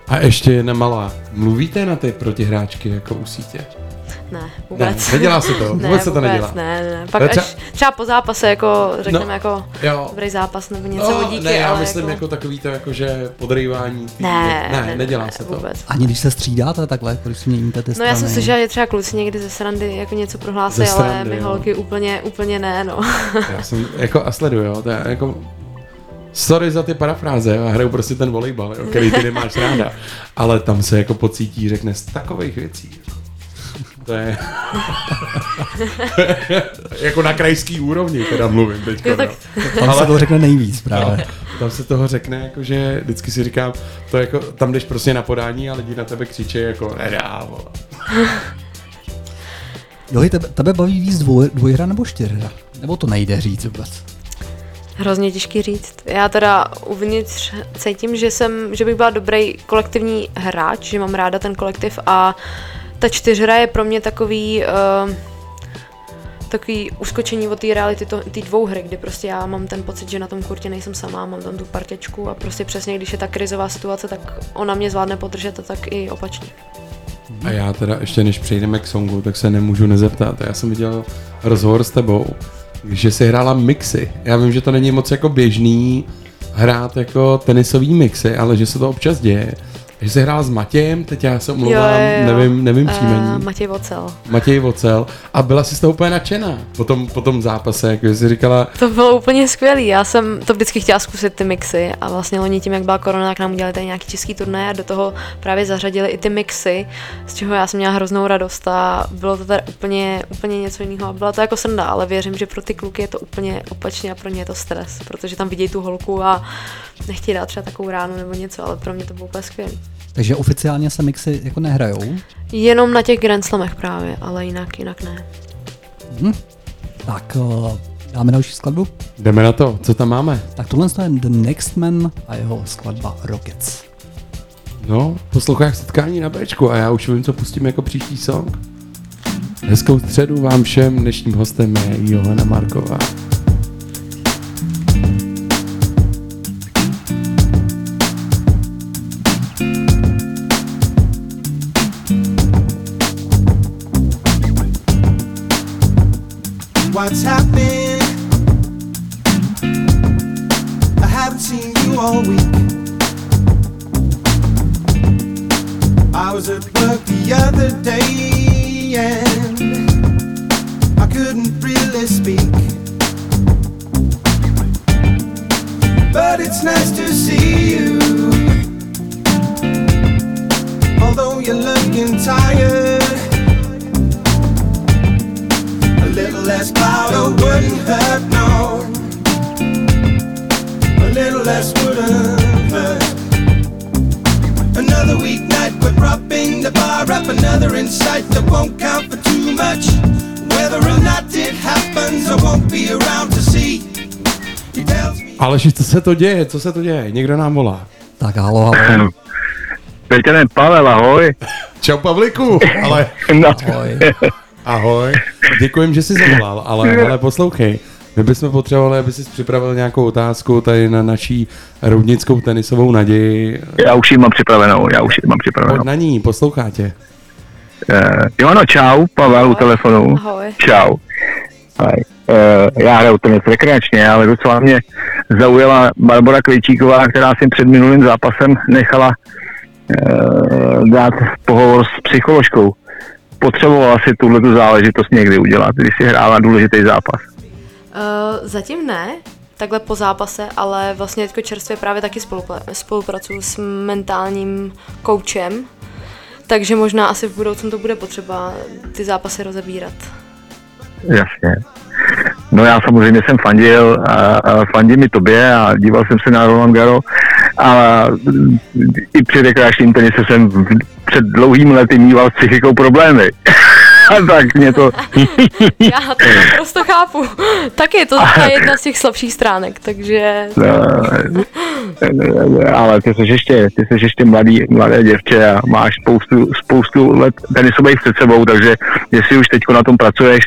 A ještě jedna malá. Mluvíte na ty protihráčky jako u sítě? Ne, vůbec. Ne, nedělá se to, *laughs* ne, vůbec se to nedělá. Ne, ne, ne. Pak Ale až třeba po zápase, jako řekneme No, jako jo. dobrý zápas nebo něco No, díky, ne, já ale myslím jako... jako, takový to, jako že podrývání. tý- Ne, ne, ne, nedělá ne, se to. vůbec. Ani když se střídáte takhle, jako když si měníte ty No strany. já jsem slyšela, že třeba kluci někdy ze srandy jako něco prohlásí, Ze ale srandy, my jo. holky úplně, úplně ne, no. *laughs* Já jsem jako a sleduju, jo, to je jako Sorry za ty parafráze, já hraju prostě ten volejbal, jo, který ty nemáš ráda, *laughs* ale tam se jako pocítí, řekne z takových věcí. To je *laughs* jako na krajský úrovni, teda mluvím teď. Jo, tak- Tam se toho řekne nejvíc právě. *laughs* Tam se toho řekne, jako, že vždycky si říkám, to jako, tam jdeš prostě na podání a lidi na tebe křičí jako nedá, vole. *laughs* Jo, tebe, tebe baví víc dvoj, dvojhra nebo čtyřhra? Nebo to nejde říct vůbec? Hrozně těžký říct. Já teda uvnitř cítím, že jsem, že bych byla dobrý kolektivní hráč, že mám ráda ten kolektiv a ta čtyřhra je pro mě takový uh, takový uskočení od té reality té dvou hry, kdy prostě já mám ten pocit, že na tom kurtě nejsem sama, mám tam tu parťačku a prostě přesně, když je ta krizová situace, tak ona mě zvládne podržet a tak i opačně. A já teda ještě než přejdeme k songu, tak se nemůžu nezeptat. Já jsem viděl rozhovor s tebou, že jsi hrála mixy. Já vím, že to není moc jako běžný hrát jako tenisový mixy, ale že se to občas děje. Že jsi hrála s Matějem, teď já se omlouvám, nevím, nevím příjmení. Uh, Matěj Vocel. Matěj Vocel a byla jsi z toho úplně nadšená po tom, po tom zápase, jako jsi říkala, To bylo úplně skvělý. Já jsem to vždycky chtěla zkusit ty mixy a vlastně loni tím, jak byla korona, tak nám udělali tady nějaký český turnaj a do toho právě zařadili i ty mixy, z čeho já jsem měla hroznou radost a bylo to tady úplně, úplně něco jiného. A byla to jako sranda, ale věřím, že pro ty kluky je to úplně opačně a pro ně je to stres, protože tam vidějí tu holku a nechtějí dát třeba takovou ránu nebo něco, ale pro mě to bylo úplně skvělý. Takže oficiálně se mixy jako nehrajou. Jenom na těch Grand Slamech právě, ale jinak, jinak ne. Hm. Tak uh, dáme další skladbu. jdeme na to, co tam máme? Tak tohle je The Next Man a jeho skladba Rockets. No, posloucháš setkání na Bčku a já už vím, co pustím jako příští song. Hezkou středu vám všem, dnešním hostem je Johana Marková. What's happened? I haven't seen you all week. I was at work the other day and I couldn't really speak. But it's nice to see Aleši, co se to děje? Co se to děje? Někdo nám volá. Tak halo, halo. Teď ten Pavel, ahoj. Čau Pavliku, ale... No. Ahoj. Ahoj. Děkujem, že jsi zavolal, ale, ale poslouchej. My bychom potřebovali, aby jsi připravil nějakou otázku tady na naší roudnickou tenisovou naději. Já už ji mám připravenou, já už ji mám připravenou. Pojď na ní, poslouchá tě. Uh, jo, no, čau, Pavel u telefonu. Ahoj. Čau. Ahoj. Uh, já hraju tenis rekreačně, ale docela mě zaujala Barbara Klejčíková, která si před minulým zápasem nechala uh, dát pohovor s psycholožkou. Potřebovala si tuhle tu záležitost někdy udělat, když si hrála důležitý zápas. Uh, zatím ne, takhle po zápase, ale vlastně teďko čerstvě právě taky spolupra- spolupracuju s mentálním koučem, takže možná asi v budoucnu to bude potřeba ty zápasy rozebírat. Jasně. No já samozřejmě jsem fandil a, a fandím i tobě a díval jsem se na Roland Garo A i při rekreačním tenise jsem před dlouhými lety mýval s psychikou problémy. *laughs* A *laughs* tak mě to... *laughs* Já to naprosto chápu. *laughs* Taky je to jedna z těch slabších stránek, takže... No, ale ty jsi ještě, ty jsi ještě mladý, mladé děvče a máš spoustu, spoustu let tenisových před sebou, takže jestli už teď na tom pracuješ,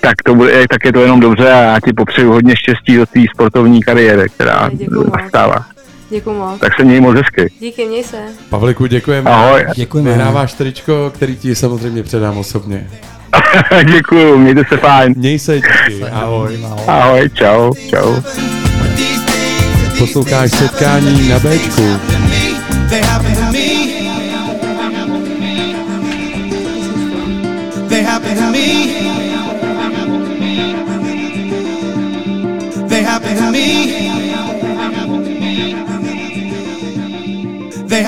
tak, to bude, tak je to jenom dobře a já ti popřeju hodně štěstí do té sportovní kariéry, která nastává. Děkuju moc. Tak se měj moc hezky. Díky, měj se. Pavliku, děkujeme. Ahoj. Děkujeme. Vyhráváš tričko, který ti samozřejmě předám osobně. *laughs* Děkuju, mějte se fajn. Měj se, díky. Ahoj. Ahoj, čau, čau. Posloucháš setkání na Bčku.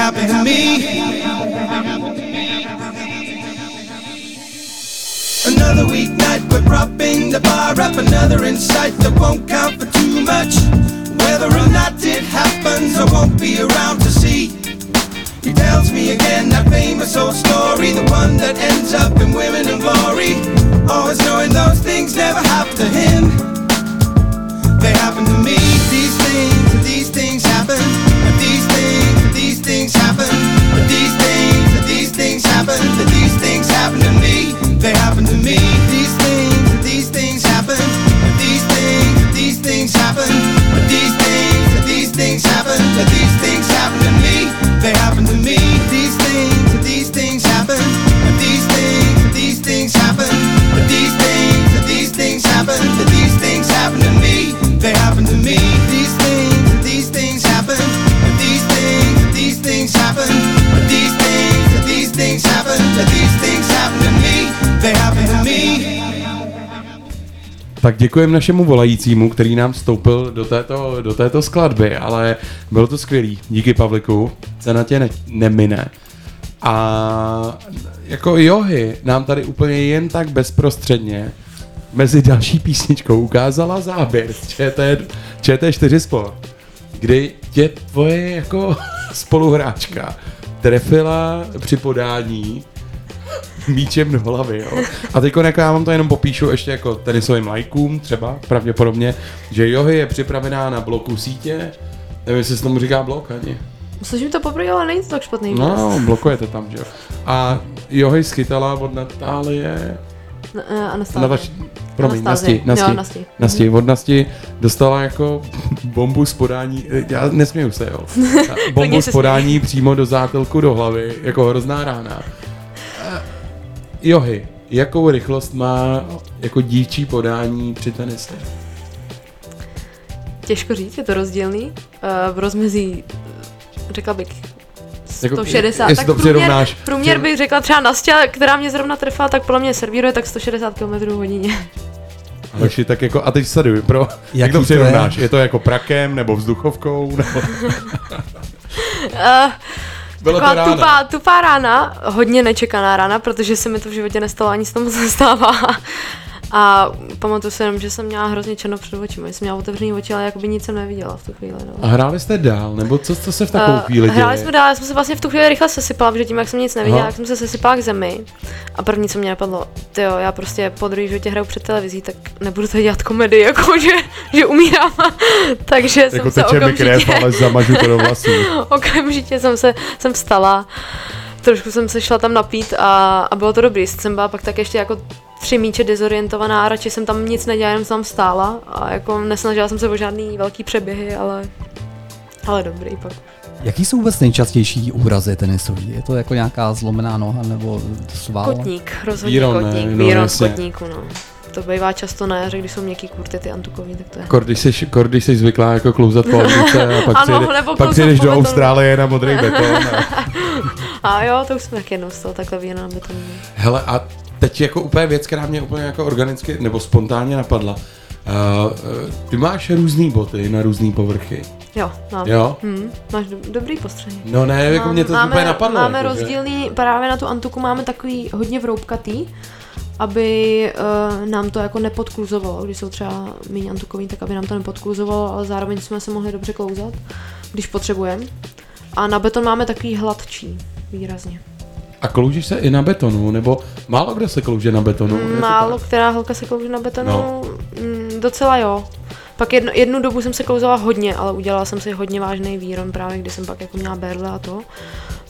They happen to me. Another weeknight, we're propping the bar up. Another insight that won't count for too much. Whether or not it happens, I won't be around to see. He tells me again that famous old story, the one that ends up in women and glory. Oh, Always knowing those things never happen to him. They happen to me, things happen. These things happen to me. They happen to me, these Tak děkujeme našemu volajícímu, který nám vstoupil do této, do této skladby, ale bylo to skvělý. Díky Pavliku, cena tě ne, nemine. A jako johy nám tady úplně jen tak bezprostředně mezi další písničkou ukázala záběr ČT, ČT4 Sport, kdy tě tvoje jako *laughs* spoluhráčka trefila při podání *laughs* míčem do hlavy, jo. A teď jako já vám to jenom popíšu ještě jako tenisovým lajkům třeba, pravděpodobně, že Johy je připravená na bloku sítě, nevím, jestli se tomu říká blok ani. Slyším to poprvé, ale není to tak špatný. No, blokujete tam, že jo. A Johy schytala od Natálie, Na, uh, Anastázie. Nataš, promiň, Anastázie. Nasti, Nasti, Jo, Nasti. Nasti, od Nasti dostala jako bombu z podání, já nesměju se, jo. *laughs* Bombu z podání přímo do zátelku do hlavy, jako hrozná rána. Eh, Johy, jakou rychlost má jako dívčí podání při tenise? Těžko říct, je to rozdílný. Uh, v rozmezí, řekla bych, Jako, 160. jestli tak to průměr, přirovnáš, průměr bych řekla třeba Nastě, která mě zrovna trefila, tak podle mě servíruje tak 160 km hodině. Aleši, tak jako, a teď sleduj, pro, jak Jaký to to přirovnáš? je? Je to jako prakem, nebo vzduchovkou, nebo... Uh, *laughs* Byla to taková rána. tupá, tupá rána, hodně nečekaná rána, protože se mi to v životě nestalo, ani se to moc *laughs* nestává. A pamatuju si jenom, že jsem měla hrozně černo před očima, jsem měla otevřený oči, ale jakoby nic jsem neviděla v tu chvíli. No. A hráli jste dál, nebo co, co se v takovou Eh, chvíli děje? Hráli jsme dál, já jsem se vlastně v tu chvíli rychle sesypala, protože tím, jak jsem nic neviděla, Aha. jak jsem se sesypala k zemi. A první, co mě napadlo, ty jo, já prostě po druhý životě hraju před televizí, tak nebudu tady dělat komedii, *laughs* jako že, že umírám. *laughs* Takže Jako jsem se okamžitě, krev, ale zamažu to do vlasů. *laughs* okamžitě jsem se jsem vstala. Trošku jsem se šla tam napít a, a bylo to dobrý. Jsem byla pak tak ještě jako tři míče dezorientovaná a radši jsem tam nic nedělala, jenom jsem tam stála a jako nesnažila jsem se o žádný velký přeběhy, ale, ale dobrý pak. Jaký jsou vůbec nejčastější úrazy tenisový? Je to jako nějaká zlomená noha nebo sval? Kotník, rozhodně Víron, ne? kotník, No, víron v jasně. kotníku, no. To bývá často na jaře, když jsou měkký kurty, ty antukový, tak to je. Kor, když jsi, kor, když jsi zvyklá jako klouzat po a pak, *laughs* Ano, pak přijdeš do. Austrálie na modrý *laughs* beton. A... A jo, to už jsme taky jednou z toho takhle na betonu. Hele, a teď jako úplně věc, která mě úplně jako organicky nebo spontánně napadla. Uh, uh, ty máš různé boty na různé povrchy. Jo, mám. Jo? Hm, máš do, dobrý postřeh. No ne, jako mě to máme, úplně napadlo. Máme jako, že- rozdílný, právě na tu antuku máme takový hodně vroubkatý aby uh, nám to jako nepodkluzovalo, když jsou třeba méně antukový, tak aby nám to nepodkluzovalo, ale zároveň jsme se mohli dobře klouzat, když potřebujeme. A na beton máme takový hladčí, výrazně. A kloužíš se i na betonu, nebo málo kdo se klouže na betonu? Málo která holka se klouže na betonu, No. no. docela jo. Pak jedno, jednu dobu jsem se klouzala hodně, ale udělala jsem si hodně vážný výron právě, když jsem pak jako měla berle a to.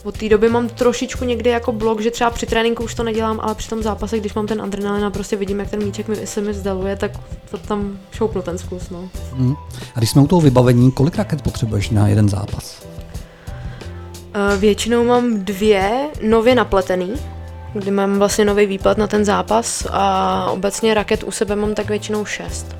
Od té doby mám trošičku někdy jako blok, že třeba při tréninku už to nedělám, ale při tom zápase, když mám ten adrenalin a prostě vidím, jak ten míček mi, se mi vzdaluje, tak to tam šoupnu ten zkus, no. Hm. A když jsme u toho vybavení, kolik raket potřebuješ na jeden zápas? Eh, Většinou mám dvě nově napletený, kdy mám vlastně nový výplet na ten zápas a obecně raket u sebe mám tak většinou šest.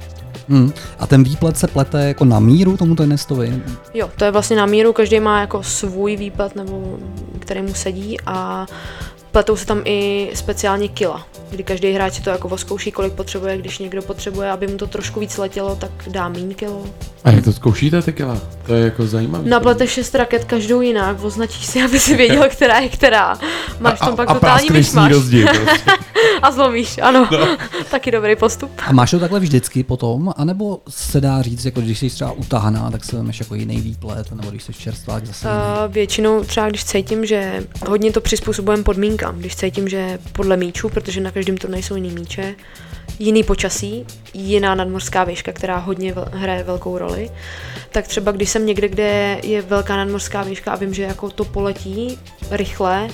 Hm. A ten výplet se plete jako na míru tomu tenistovi? Jo, to je vlastně na míru, každý má jako svůj výplet, nebo který mu sedí a pletou se tam i speciálně kila, kdy každý hráč si to jako oskouší, kolik potřebuje, když někdo potřebuje, aby mu to trošku víc letělo, tak dá míň kilo. A jak to zkoušíte ty kila? To je jako zajímavý. Napleteš šest raket každou jinak, označíš si, aby si věděl, která je která. Máš v tom pak a totální myšmaš. rozdíl *laughs* prostě. a zlomíš, ano. No. *laughs* Taky dobrý postup. A máš to takhle vždycky potom? A nebo se dá říct, jako když jsi třeba utahaná, tak se vemeš jako jiný výplet, nebo když jsi čerstvá, tak zase jiný. Uh, většinou třeba když cítím, že hodně to přizpůsobujeme podmínkám. Když cítím, že podle míčů, protože na každém turnaji jsou jiný míče, jiný počasí, jiná nadmořská výška, která hodně vel- hraje velkou roli, tak třeba když jsem někde, kde je velká nadmořská výška a vím, že jako to poletí rychle,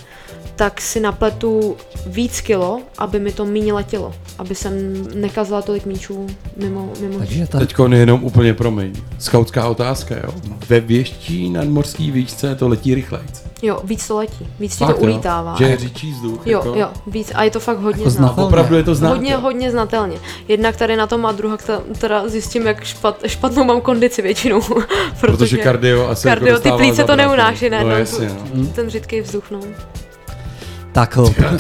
tak si napletu víc kilo, aby mi to méně letělo, aby jsem nekazila tolik míčů mimo, mimo Takže ta... Teďko jenom úplně promiň. Skautská otázka, jo. Ve větší nadmorský výšce to letí rychlejc. Jo, víc to letí, víc ti to jo? ulítává. Že je řičí vzduch, Jo, jako? jo, víc a je to fakt hodně Jako znatelně. Opravdu je to znát, Hodně, hodně znatelně. Jednak tady na tom a druhá teda- teda zjistím, jak špat, špatnou mám kondici většinou. *laughs* Protože kardio asi jako kardio, ty dostává plíce to neunáší, ne? No, jasně, no. Ten řidký vzduch, no. Tak,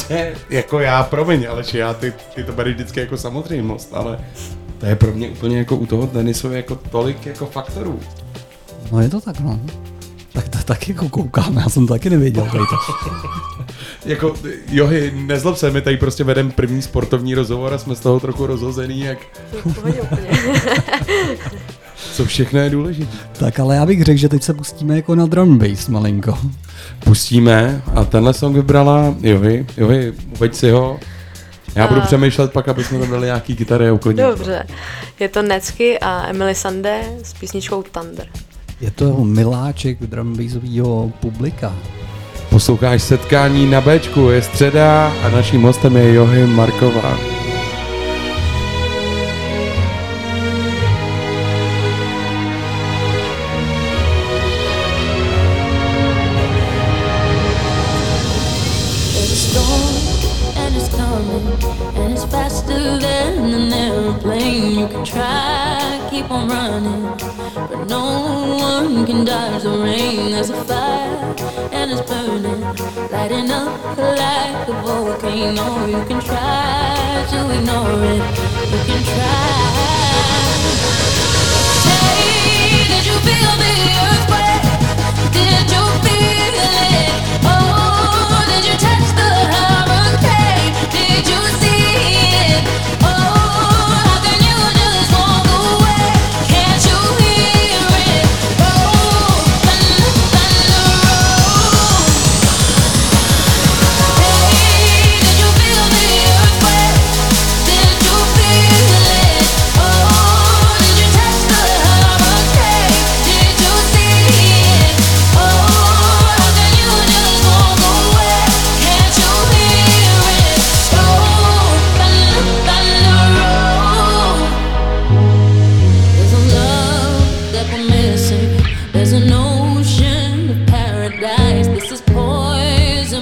je, jako já, promiň, ale že já ty, ty to bereš vždycky jako samozřejmost, ale to je pro mě úplně jako u toho tenisu jako tolik jako faktorů. no je to tak, no. Tak to tak jako koukám, já jsem to taky nevěděl. Tady to. *laughs* Jako, Johy, nezlob se, my tady prostě vedeme první sportovní rozhovor a jsme z toho trochu rozhozený, jak *laughs* co všechno je důležité. tak ale já bych řekl, že teď se pustíme jako na drum bass malinko. Pustíme a tenhle song vybrala Johy. Johy, uveď si ho. Já budu A- přemýšlet pak, aby jsme tam dali nějaký kytary a uklidnili. Dobře. Je to Necky a Emily Sande s písničkou Thunder. Je to miláček drum bassového publika. Posloucháš setkání na Bčku, je středa a naším hostem je Johy Marková. Can dodge the rain. There's a fire and it's burning, lighting up like a volcano. You can try to ignore it. You can try. Say, did you feel the earthquake?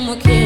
como que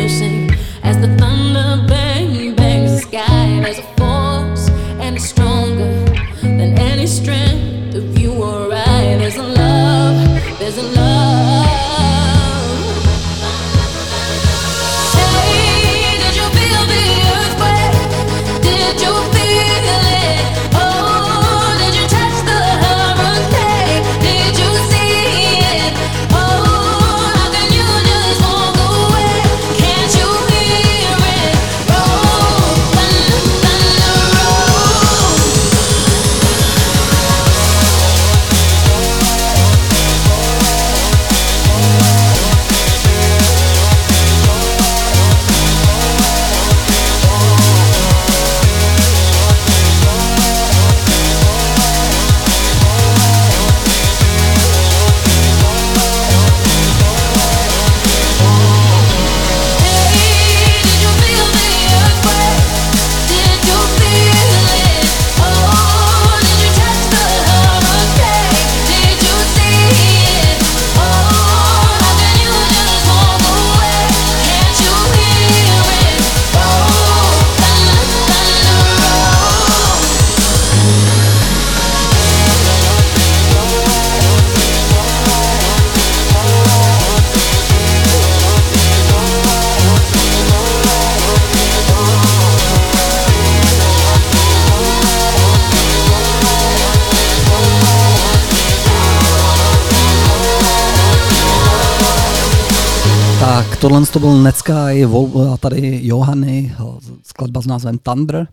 Netsky, Vol- a tady Johany, skladba s názvem Thunder.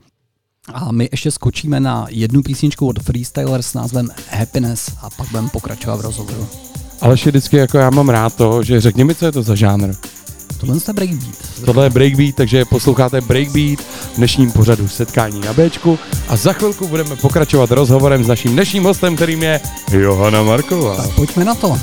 A my ještě skočíme na jednu písničku od Freestyler s názvem Happiness a pak budeme pokračovat v rozhovoru. Ale vždycky jako já mám rád to, že řekni mi, co je to za žánr. Tohle je breakbeat. Tohle je breakbeat, takže posloucháte breakbeat v dnešním pořadu setkání na Bčku a za chvilku budeme pokračovat rozhovorem s naším dnešním hostem, kterým je Johana Marková. Tak pojďme na to.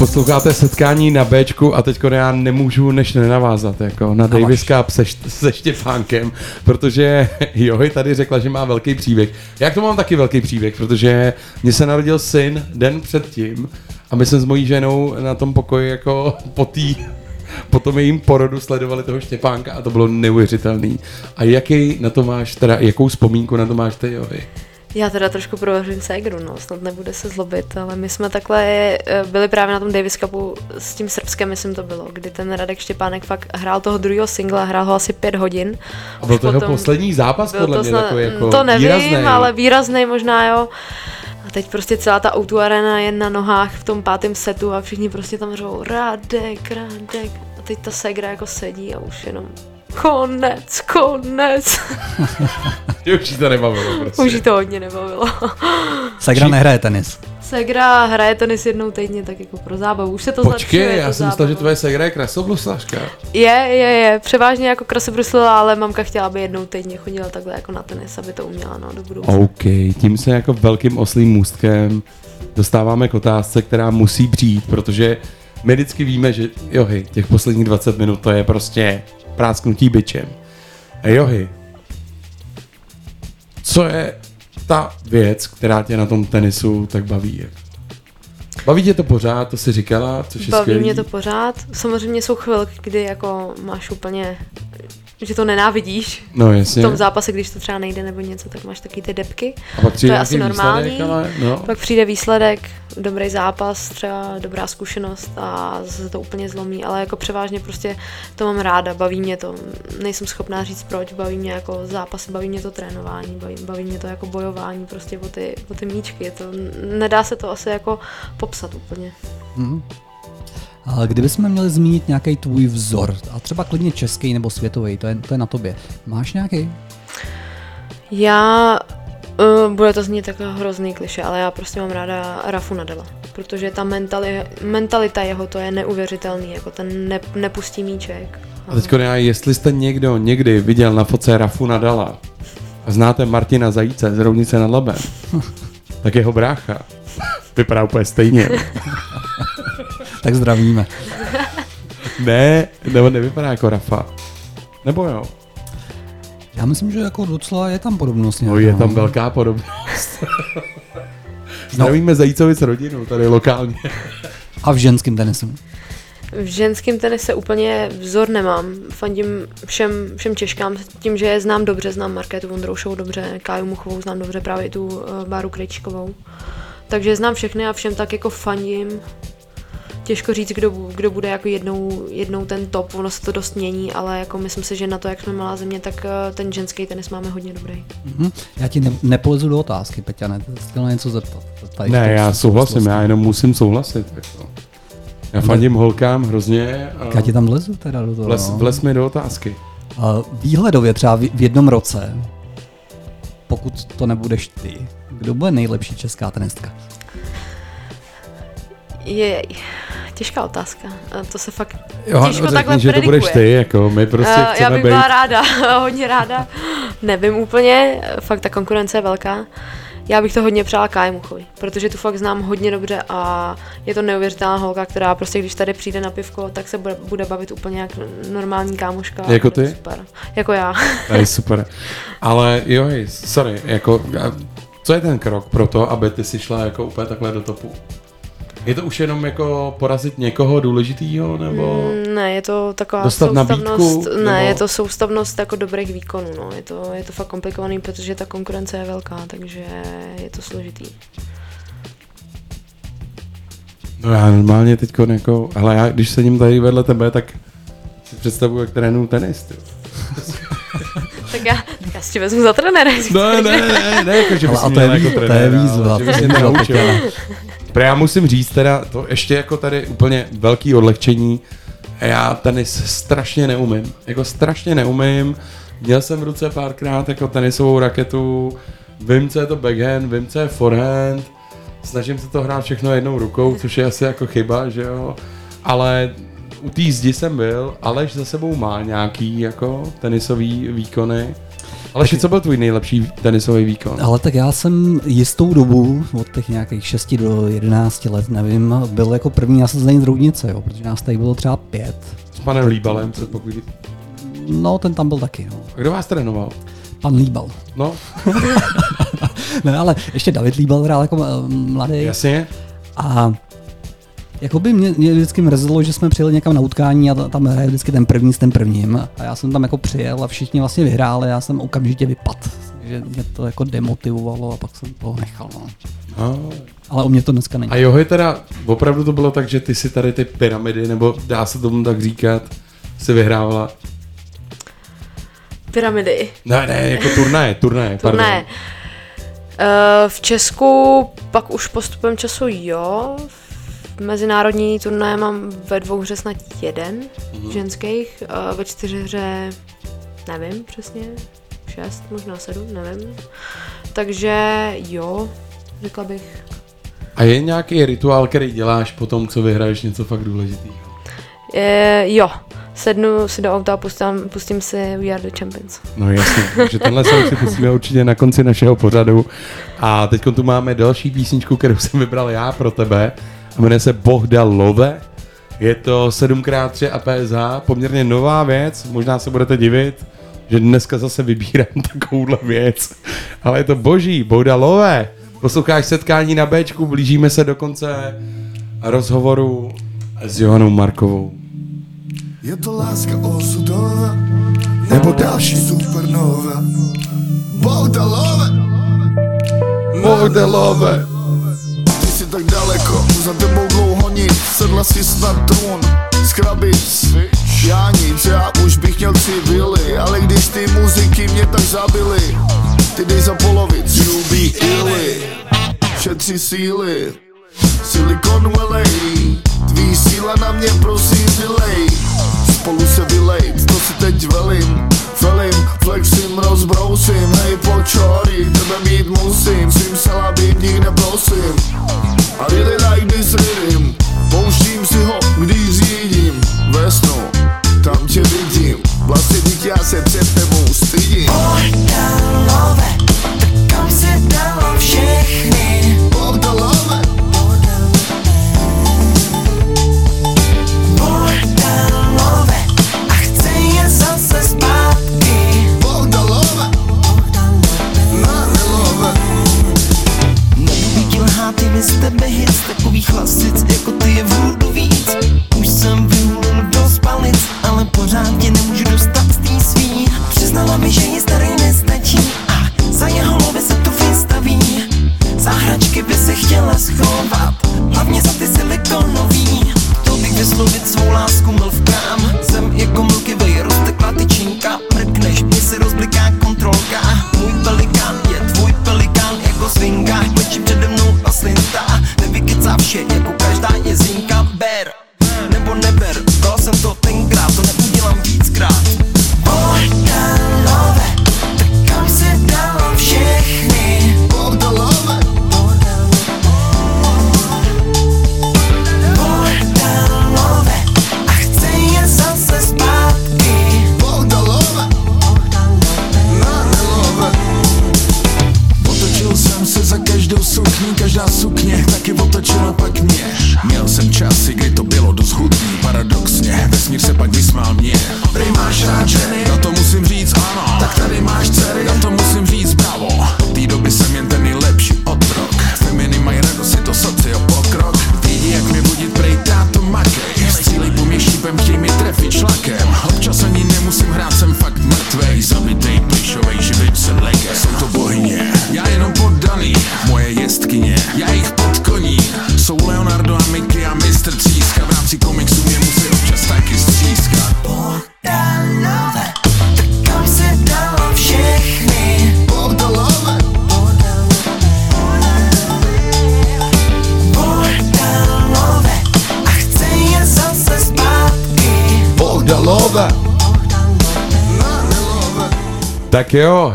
Posloucháte setkání na Bčku a teďko já nemůžu než nenavázat jako na Davis Cup se, se Štěpánkem, protože *laughs* Johy tady řekla, že má velký příběh. Já k tomu mám taky velký příběh, protože mně se narodil syn den předtím a my jsme s mojí ženou na tom pokoji jako *laughs* po tý, po tom jejím porodu sledovali toho Štěpánka a to bylo neuvěřitelný. A jaký na to máš, teda jakou vzpomínku na to máš ty, Johy? Já teda trošku provařím ségru, no, snad nebude se zlobit, ale my jsme takhle eh, byli právě na tom Davis Cupu s tím Srbskem, myslím to bylo, kdy ten Radek Štěpánek fakt hrál toho druhého singla, hrál ho asi pět hodin. A byl to jeho poslední zápas, podle to mě, snad- takový jako To nevím, výraznej. ale výrazný možná, jo. A teď prostě celá ta O2 arena je na nohách v tom pátém setu a všichni prostě tam řvou Radek, Radek. A teď ta segra jako sedí a už jenom konec, konec. *laughs* Už jí to nebavilo prostě. Už jí to hodně nebavilo. *laughs* Segra nehraje tenis. Segra hraje tenis jednou týdně, tak jako pro zábavu. Už se to Počkej, zlepšuje, je já to jsem myslel, že tvoje segra je krasobluslařka. Je, je, je. Převážně jako krasobruslila, ale mamka chtěla, aby jednou týdně chodila takhle jako na tenis, aby to uměla, no, do budoucna. OK, tím se jako velkým oslým můstkem dostáváme k otázce, která musí přijít, protože my vždycky víme, že johy, těch posledních 20 minut to je prostě prásknutí byčem. A johy, co je ta věc, která tě na tom tenisu tak baví? Baví tě to pořád, to si říkala, což je Baví skvělý. mě to pořád. Samozřejmě jsou chvilky, kdy jako máš úplně že to nenávidíš. No, jasně. V tom zápase, když to třeba nejde nebo něco, tak máš taky ty depky. A pak to je asi normální. výsledek, ale no. Pak přijde výsledek, dobrý zápas, třeba dobrá zkušenost a zase to úplně zlomí, ale jako převážně prostě to mám ráda, baví mě to. Nejsem schopná říct proč, baví mě jako zápasy, baví mě to trénování, baví, baví mě to jako bojování prostě o ty, o ty míčky. To, nedá se to asi jako popsat úplně. Mhm. A kdybychom měli zmínit nějaký tvůj vzor, a třeba klidně český nebo světový, to je, to je na tobě. Máš nějaký? Já, uh, bude to znít takový hrozný kliše, ale já prostě mám ráda Rafu Nadala, protože ta mentali, mentalita jeho, to je neuvěřitelný, jako ten ne, nepustí míček. A teďko já, jestli jste někdo někdy viděl na foce Rafu Nadala a znáte Martina Zajíce z Roudnice nad Labem, *laughs* tak jeho brácha vypadá úplně stejně. *laughs* tak zdravíme. *laughs* ne, nebo nevypadá jako Rafa. Nebo jo? Já myslím, že jako docela je tam podobnost. No, nějaká, je tam no. velká podobnost. *laughs* Zdravíme Zajícovi s rodinou, tady lokálně. A v ženském tenisu? V ženském tenise úplně vzor nemám. Fandím všem, všem Češkám tím, že je znám dobře, znám Markétu Vondroušovou dobře, Káju Muchovou znám dobře, právě tu uh, Báru Krejčíkovou. Takže znám všechny a všem tak jako fandím. Těžko říct, kdo, kdo bude jako jednou, jednou ten top, ono se to dost mění, ale jako myslím si, že na to, jak jsme malá země, tak eh, ten ženský tenis máme hodně dobrý. Mhm. Já ti ne, nepolezu do otázky, Peťa, ne? Chtěl na něco zeptat. Tady Ne, já souhlasím, já jenom musím souhlasit. Jako. Já fandím holkám hrozně. a Já ti tam vlezu teda do toho. Vles, no. vles mi do otázky. A výhledově třeba v, v jednom roce, pokud to nebudeš ty, kdo bude nejlepší česká tenistka? Je těžká otázka. To se fakt Jo, těžko no, takhle řekni, že to budeš ty, jako my prostě Eh, Já bych být... byla ráda, *laughs* hodně ráda. Nevím úplně, fakt ta konkurence je velká. Já bych to hodně přála Kájmuchovi, protože tu fakt znám hodně dobře a je to neuvěřitelná holka, která prostě když tady přijde na pivko, tak se bude, bude bavit úplně jak normální kámoška. Jako ty? Super. Jako já. To je super. Ale jo, sorry, jako, co je ten krok pro to, aby ty si šla jako úplně takhle do topu? Je to už jenom jako porazit někoho důležitýho, nebo... Mm, Ne, je to taková Dostat soustavnost, nabídku, ne, nebo- je to soustavnost jako dobrých výkonů, no. je, to, je to fakt komplikovaný, protože ta konkurence je velká, takže je to složitý. No já normálně teď jako, ale já když sedím tady vedle tebe, tak si představuji, jak trénuju tenis. Ty. *laughs* Tak já, tak já si tě vezmu za trenéra. No, *laughs* ne, ne, ne, jako, že Ale bys a mě to je jako to je trenéra, výzva, ale že to bys mě výzva, Protože já musím říct teda, to ještě jako tady úplně velký odlehčení, já tenis strašně neumím, jako strašně neumím, měl jsem v ruce párkrát jako tenisovou raketu, vím, co je to backhand, vím, co je forehand, snažím se to hrát všechno jednou rukou, což je asi jako chyba, že jo, ale u té zdi jsem byl, Aleš za sebou má nějaký jako tenisový výkony. Ale co byl tvůj nejlepší tenisový výkon? Ale tak já jsem jistou dobu, od těch nějakých 6 do 11 let, nevím, byl jako první nasazení z Roudnice, jo, protože nás tady bylo třeba pět. S panem Líbalem, co pokud... No, ten tam byl taky, no. A Kdo vás trénoval? Pan Líbal. No. *laughs* ne, ale ještě David Líbal hrál jako eh, mladý. Jasně. A Jakoby mě, mě vždycky mrzelo, že jsme přijeli někam na utkání a ta- tam hraje vždycky ten první s tím prvním. A já jsem tam jako přijel a všichni vlastně vyhráli, já jsem okamžitě vypad. Takže mě to jako demotivovalo a pak jsem to nechal. No. A, Ale u mě to dneska není. a jo, je teda, opravdu to bylo tak, že ty si tady ty pyramidy, nebo dá se tomu tak říkat, si vyhrávala. Pyramidy. Ne, ne, jako turnaje, turnaje, pardon. Turné. Eh, V Česku pak už postupem času jo. Mezinárodní turnaje mám ve dvou hře snad jeden Mhm. ženských, eh, ve čtyřhře nevím přesně, šest, možná sedm, nevím. Takže jo, řekla bych. A je nějaký rituál, který děláš po tom, co vyhraješ něco fakt důležitého? Eh, jo, sednu si do auta a pustím, pustím si We Are The Champions. No jasně, takže tenhle song si pustíme určitě na konci našeho pořadu. A teď tu máme další písničku, kterou jsem vybral já pro tebe. Jmenuje se Bohda Love. Je to 7x3 a PSH, poměrně nová věc, možná se budete divit, že dneska zase vybírám *laughs* takovouhle věc. Ale je to boží, Bohda Love. Posloucháš setkání na Bčku, blížíme se do konce rozhovoru s Johanou Markovou. Je to láska osudová, nebo další supernova. Bogdalove, Bogdalove. Ty jsi tak daleko, za tebou dlouho nic, sedla si snad trůn z krabic. Já nic, já už bych měl tři vily, ale když ty muziky mě tak zabily, ty dej za polovic, you be illy, šetři síly, Silicon Valley, tvý síla na mě prosím vylej, spolu se vylej, to si teď velím, velím, flexím, rozbrousím, hej počory, tebe mít musím, svým salabím nikde prosím, I really like this rhythm, pouštím si ho, když řídím, ve snu, tam tě vidím, vlastně dík já se před tebou stydím. Bordalove, kam se dalo všechny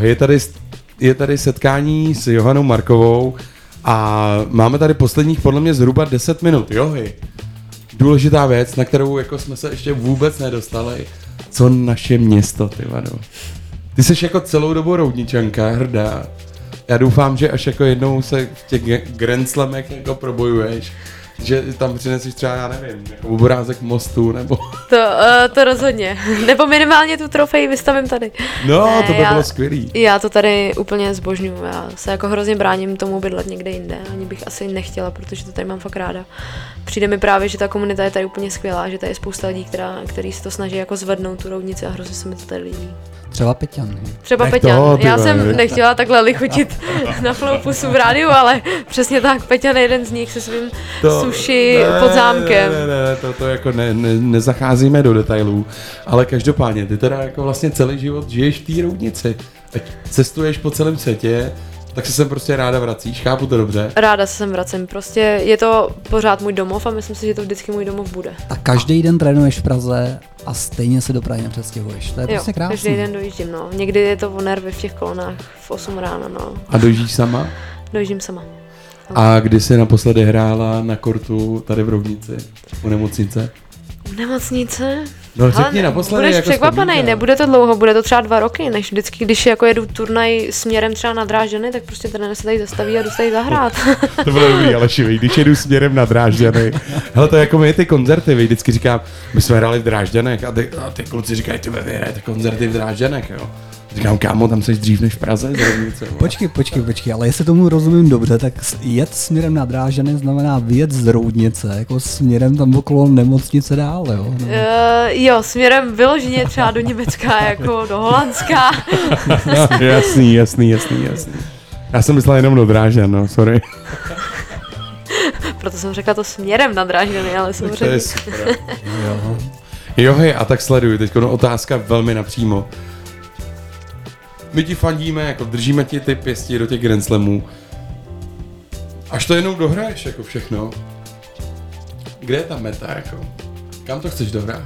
Je tady, je tady setkání s Johanou Markovou a máme tady posledních podle mě zhruba 10 minut. Johy, důležitá věc, na kterou jako jsme se ještě vůbec nedostali. Co naše město, ty vado. Ty jsi jako celou dobu roudničanka, hrdá. Já doufám, že až jako jednou se v těch Grand jako probojuješ, že tam přineseš třeba, já nevím, jako obrázek mostu, nebo... To, uh, to rozhodně. *laughs* Nebo minimálně tu trofej vystavím tady. No, to by já, bylo skvělý. Já to tady úplně zbožňuju. Já se jako hrozně bráním tomu bydlet někde jinde. Ani bych asi nechtěla, protože to tady mám fakt ráda. Přijde mi právě, že ta komunita je tady úplně skvělá, že tady je spousta lidí, která, který se to snaží jako zvednout tu roudnici a hrozně se mi to tady líbí. Třeba Peťan. Třeba Nech Peťan. toho, Já jsem nechtěla takhle lichotit *laughs* na floupusu v rádiu, ale přesně tak, Peťan je jeden z nich se svým sushi pod zámkem. Ne, ne, ne, to, to jako ne, ne, nezacházíme do detailů, ale každopádně, ty teda jako vlastně celý život žiješ v té roudnici. Cestuješ po celém světě, tak se sem prostě ráda vracíš, chápu to dobře. Ráda se sem vracím, prostě je to pořád můj domov a myslím si, že to vždycky můj domov bude. A každý den trénuješ v Praze a stejně se do Prahy nepřestěhuješ. To je Jo, prostě krásné. každý den dojíždím, no. Někdy je to o nervy v těch kolonách v 8 ráno, no. A dojíždíš sama? Dojíždím sama. A kdy jsi naposledy hrála na kortu tady v Rovnici, u nemocnice? V nemocnice? No, řekni Ale naposledy, Budeš jako překvapený, vzpomínka. nebude to dlouho, bude to třeba dva roky, než vždycky, když jako jedu turnaj směrem třeba na Drážďany, tak prostě trenér se tady zastaví a jdu se tady zahrát. *laughs* To bylo dobrý, ale šivý, když jedu směrem na Drážďany. Hele, to je jako my ty koncerty, vy vždycky říkám, my jsme hráli v Drážďanech a ty, a ty kluci říkají, ty vy hrajete koncerty v Drážďanech, jo. Říkám, kámo, tam jsi dřív než v Praze, z Rovnice. vole." Počkej, počkej, počkej, ale jestli tomu rozumím dobře, tak jet směrem na Drážďany znamená vyjet z Roudnice, jako směrem tam okolo nemocnice dál, jo? No. Uh, jo, směrem vyloženě třeba do Německa, jako do Holandska. *laughs* jasný, jasný, jasný, jasný. Já jsem myslel jenom do Drážďan, no, sorry. *laughs* Proto jsem řekla to směrem na Drážďany, ale to samozřejmě. je super. *laughs* jo. jo, hej, a tak sleduj, teď no, otázka velmi napřímo. My ti fandíme, jako držíme ti ty pěsti do těch Grand Slamů. Až to jednou dohraješ, jako všechno. Kde je ta meta, jako? Kam to chceš dohrát?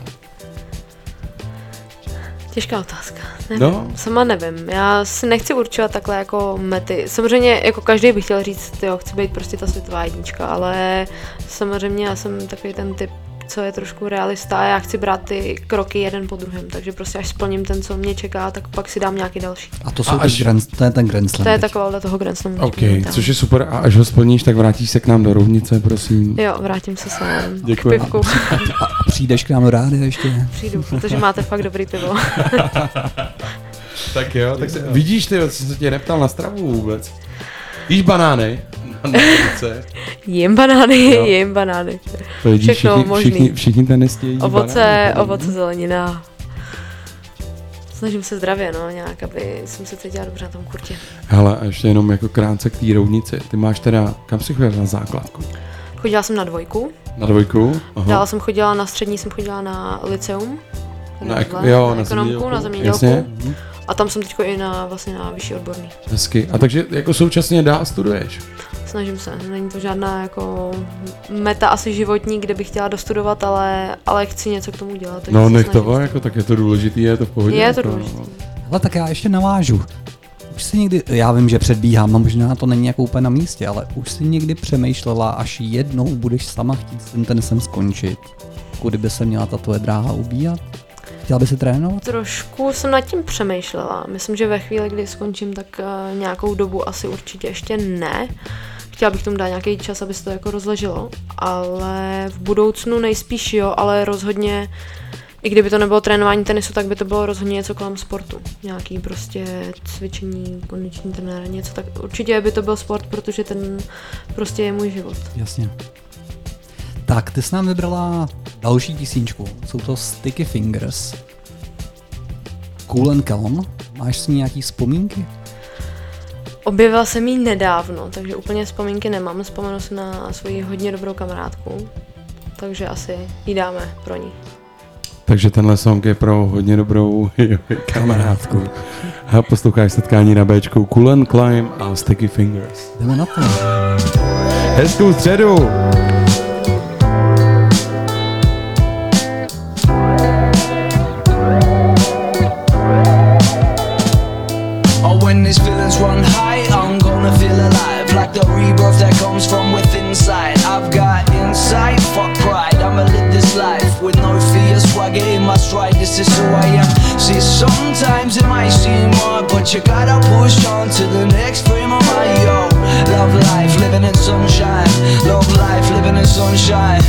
Těžká otázka. Nevím, No. Sama nevím. Já si nechci určovat takhle jako mety. Samozřejmě jako každý by chtěl říct, jo, chci být prostě ta světová jednička, ale samozřejmě já jsem takový ten typ, co je trošku realista a já chci brát ty kroky jeden po druhém, takže prostě až splním ten, co mě čeká, tak pak si dám nějaký další. A to, A jsou až- až... grand, to je ten Grand Slam. To je taková toho Grand Slamu. OK, což je super. A až ho splníš, tak vrátíš se k nám do Rovnice, prosím. Jo, vrátím se sem Děkuji. k pivku. A přijdeš k nám do rády ještě? Přijdu, protože máte fakt dobrý pivo. *laughs* tak jo, tak se, vidíš ty, jsem se tě neptal na stravu vůbec. Jíš banány. Jím banány, Jo. jím banány. To jedí Všechno všichni, možný. všichni, všichni tenisti jedí Ovoce, banány. ovoce, zelenina. Snažím se zdravě, no, nějak, aby jsem se cítila dobře na tom kurtě. Hele, a ještě jenom jako krátce k té rovnici. Ty máš teda, kam jsi chodil na základku? Chodila jsem na dvojku, Na dvojku? dál jsem chodila na střední, jsem chodila na liceum. Na ek- Takhle, jo, na ekonomku, na zemědělku. Jasně. A tam jsem teď i na, vlastně na vyšší odborný. Hezky. A takže jako současně dál studuješ? Snažím se, není to žádná jako meta asi životní, kde bych chtěla dostudovat, ale, ale chci něco k tomu dělat. takže No nech toho, jako tak je to důležitý, je to v pohodě. Je to jako, důležitý. no. Ale tak já ještě navážu. Už si někdy, já vím, že předbíhám a možná to není jako úplně na místě, ale už si někdy přemýšlela, až jednou budeš sama chtít s tím tenisem skončit, kudy by se měla ta tvoje dráha ubíhat? Chtěla by se trénovat? Trošku jsem nad tím přemýšlela. Myslím, že ve chvíli, kdy skončím, tak uh, nějakou dobu asi určitě ještě ne. Chtěla bych tomu dát nějaký čas, aby se to jako rozleželo, ale v budoucnu nejspíš jo, ale rozhodně, i kdyby to nebylo trénování tenisu, tak by to bylo rozhodně něco kolem sportu. Nějaký prostě cvičení, kondiční trenér, něco tak. Určitě by to byl sport, protože ten prostě je můj život. Jasně. Tak, ty jsi nám vybrala další písničku. Jsou to Sticky Fingers. Cool and Calm. Máš s ní nějaký vzpomínky? Objevila jsem ji nedávno, takže úplně vzpomínky nemám. Vzpomenu si na svoji hodně dobrou kamarádku, takže asi ji dáme pro ní. Takže tenhle song je pro hodně dobrou *laughs* kamarádku. A posloucháš setkání na Bčku Cool and Climb a Sticky Fingers. Jdeme na to. Hezkou středu! Is who I am See, sometimes it might seem hard but you gotta push on to the next frame of my yo. Love life, living in sunshine. Love life, living in sunshine.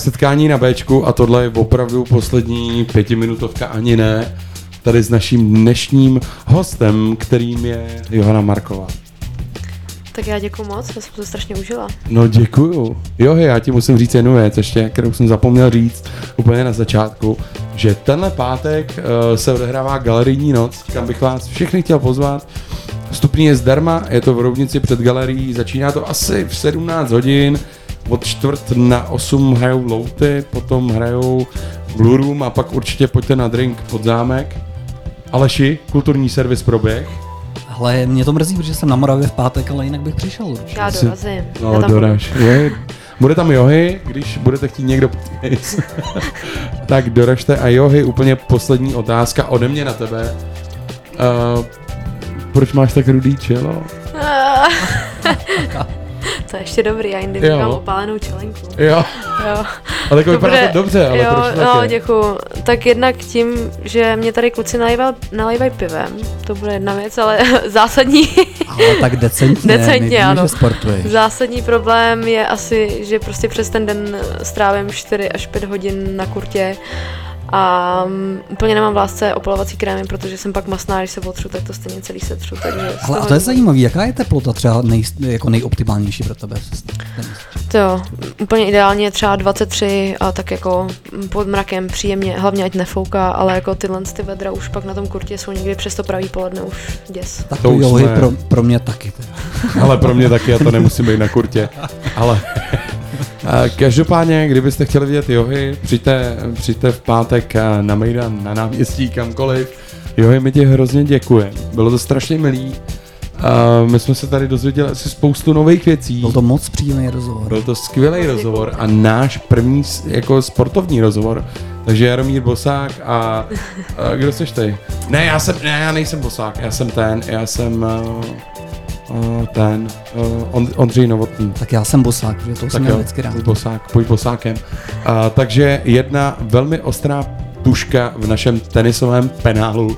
Posloucháš setkání na Bčku a tohle je opravdu poslední pětiminutovka ani ne. Tady s naším dnešním hostem, kterým je Johana Marková. Tak já děkuji moc, já jsem to strašně užila. No děkuju. Jo, já ti musím říct jednu věc ještě, kterou jsem zapomněl říct úplně na začátku, že tenhle pátek uh, se odehrává galerijní noc, kam bych vás všechny chtěl pozvat. Vstupní je zdarma, je to v Roudnici před galerií, začíná to asi v 17 hodin, od čtvrt na 8 hrajou louty, potom hrajou Blue Room a pak určitě pojďte na drink pod zámek. Aleši, kulturní servis proběh. Ale mě to mrzí, protože jsem na Moravě v pátek, ale jinak bych přišel určitě. Já dorazím. já No, tam budu. doraž. Je, bude tam johy, když budete chtít někdo *laughs* tak doražte. A johy, úplně poslední otázka ode mě na tebe. Uh, proč máš tak rudý čelo? *laughs* *laughs* je ještě dobrý, já jindy Jo. mám opálenou čelenku. Jo. jo. Ale jako vypadá to dobře, ale jo, proč no, také? děkuju. Tak jednak tím, že mě tady kluci nalejval, nalejvají pivem, to bude jedna věc, ale *laughs* zásadní, Ale tak decentně, my decentně víme, ano. že sportuješ. Zásadní problém je asi, že prostě přes ten den strávím 4 až 5 hodin na kurtě a um, úplně nemám v lásce opalovací krémy, protože jsem pak masná, když se otřu, tak to stejně celý setřu. Takže Ale a to je zajímavé, jaká je teplota třeba nej, jako nejoptimálnější pro tebe? To jo, úplně ideálně třeba 23 a tak jako pod mrakem příjemně, hlavně ať nefouká, ale jako tyhle ty vedra už pak na tom kurtě jsou někdy přes to pravý poledne už děs. Tak To už jsme- pro, pro mě taky. Teda. Ale pro mě taky, já to *laughs* nemusím být na kurtě. Ale každopádně, kdybyste chtěli vidět johy, přijďte, přijďte v pátek eh, na Mejdan, na náměstí, kamkoliv. Johy, my ti hrozně děkujeme. Bylo to strašně milý. Uh, my jsme se tady dozvěděli asi spoustu nových věcí. Byl to moc příjemný rozhovor. Byl to skvělý rozhovor a náš první jako sportovní rozhovor. Takže Jaromír Bosák a, a kdo jsi ty? Ne, já jsem, ne, já nejsem Bosák, já jsem ten, já jsem uh, ten, uh, On, Ondřej Novotný. Tak já jsem bosák, že to jsem měl vždycky rád. Bosák, pojď Bosákem. Uh, takže jedna velmi ostrá puška v našem tenisovém penálu.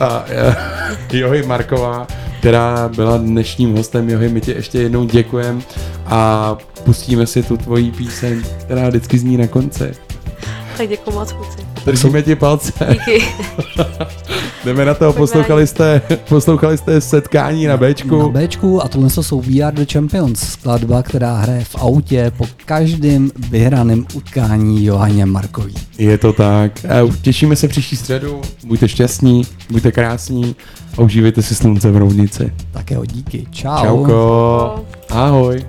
A eh, *laughs* Johy Marková, která byla dnešním hostem. Johy, my ti ještě jednou děkujem a pustíme si tu tvoji píseň, která vždycky zní na konci. Tak děkuji moc, kluci. Držíme ti palce. Díky. *laughs* Jdeme na to, poslouchali jste, poslouchali jste setkání na Bčku. Na Bčku a tohle jsou Are The Champions, skladba, která hraje v autě po každém vyhraném utkání Johaně Markový. Je to tak. A těšíme se příští středu. Buďte šťastní, buďte krásní a užívejte si slunce v rovnici. Tak jo, díky. Čau. Čauko. Ahoj.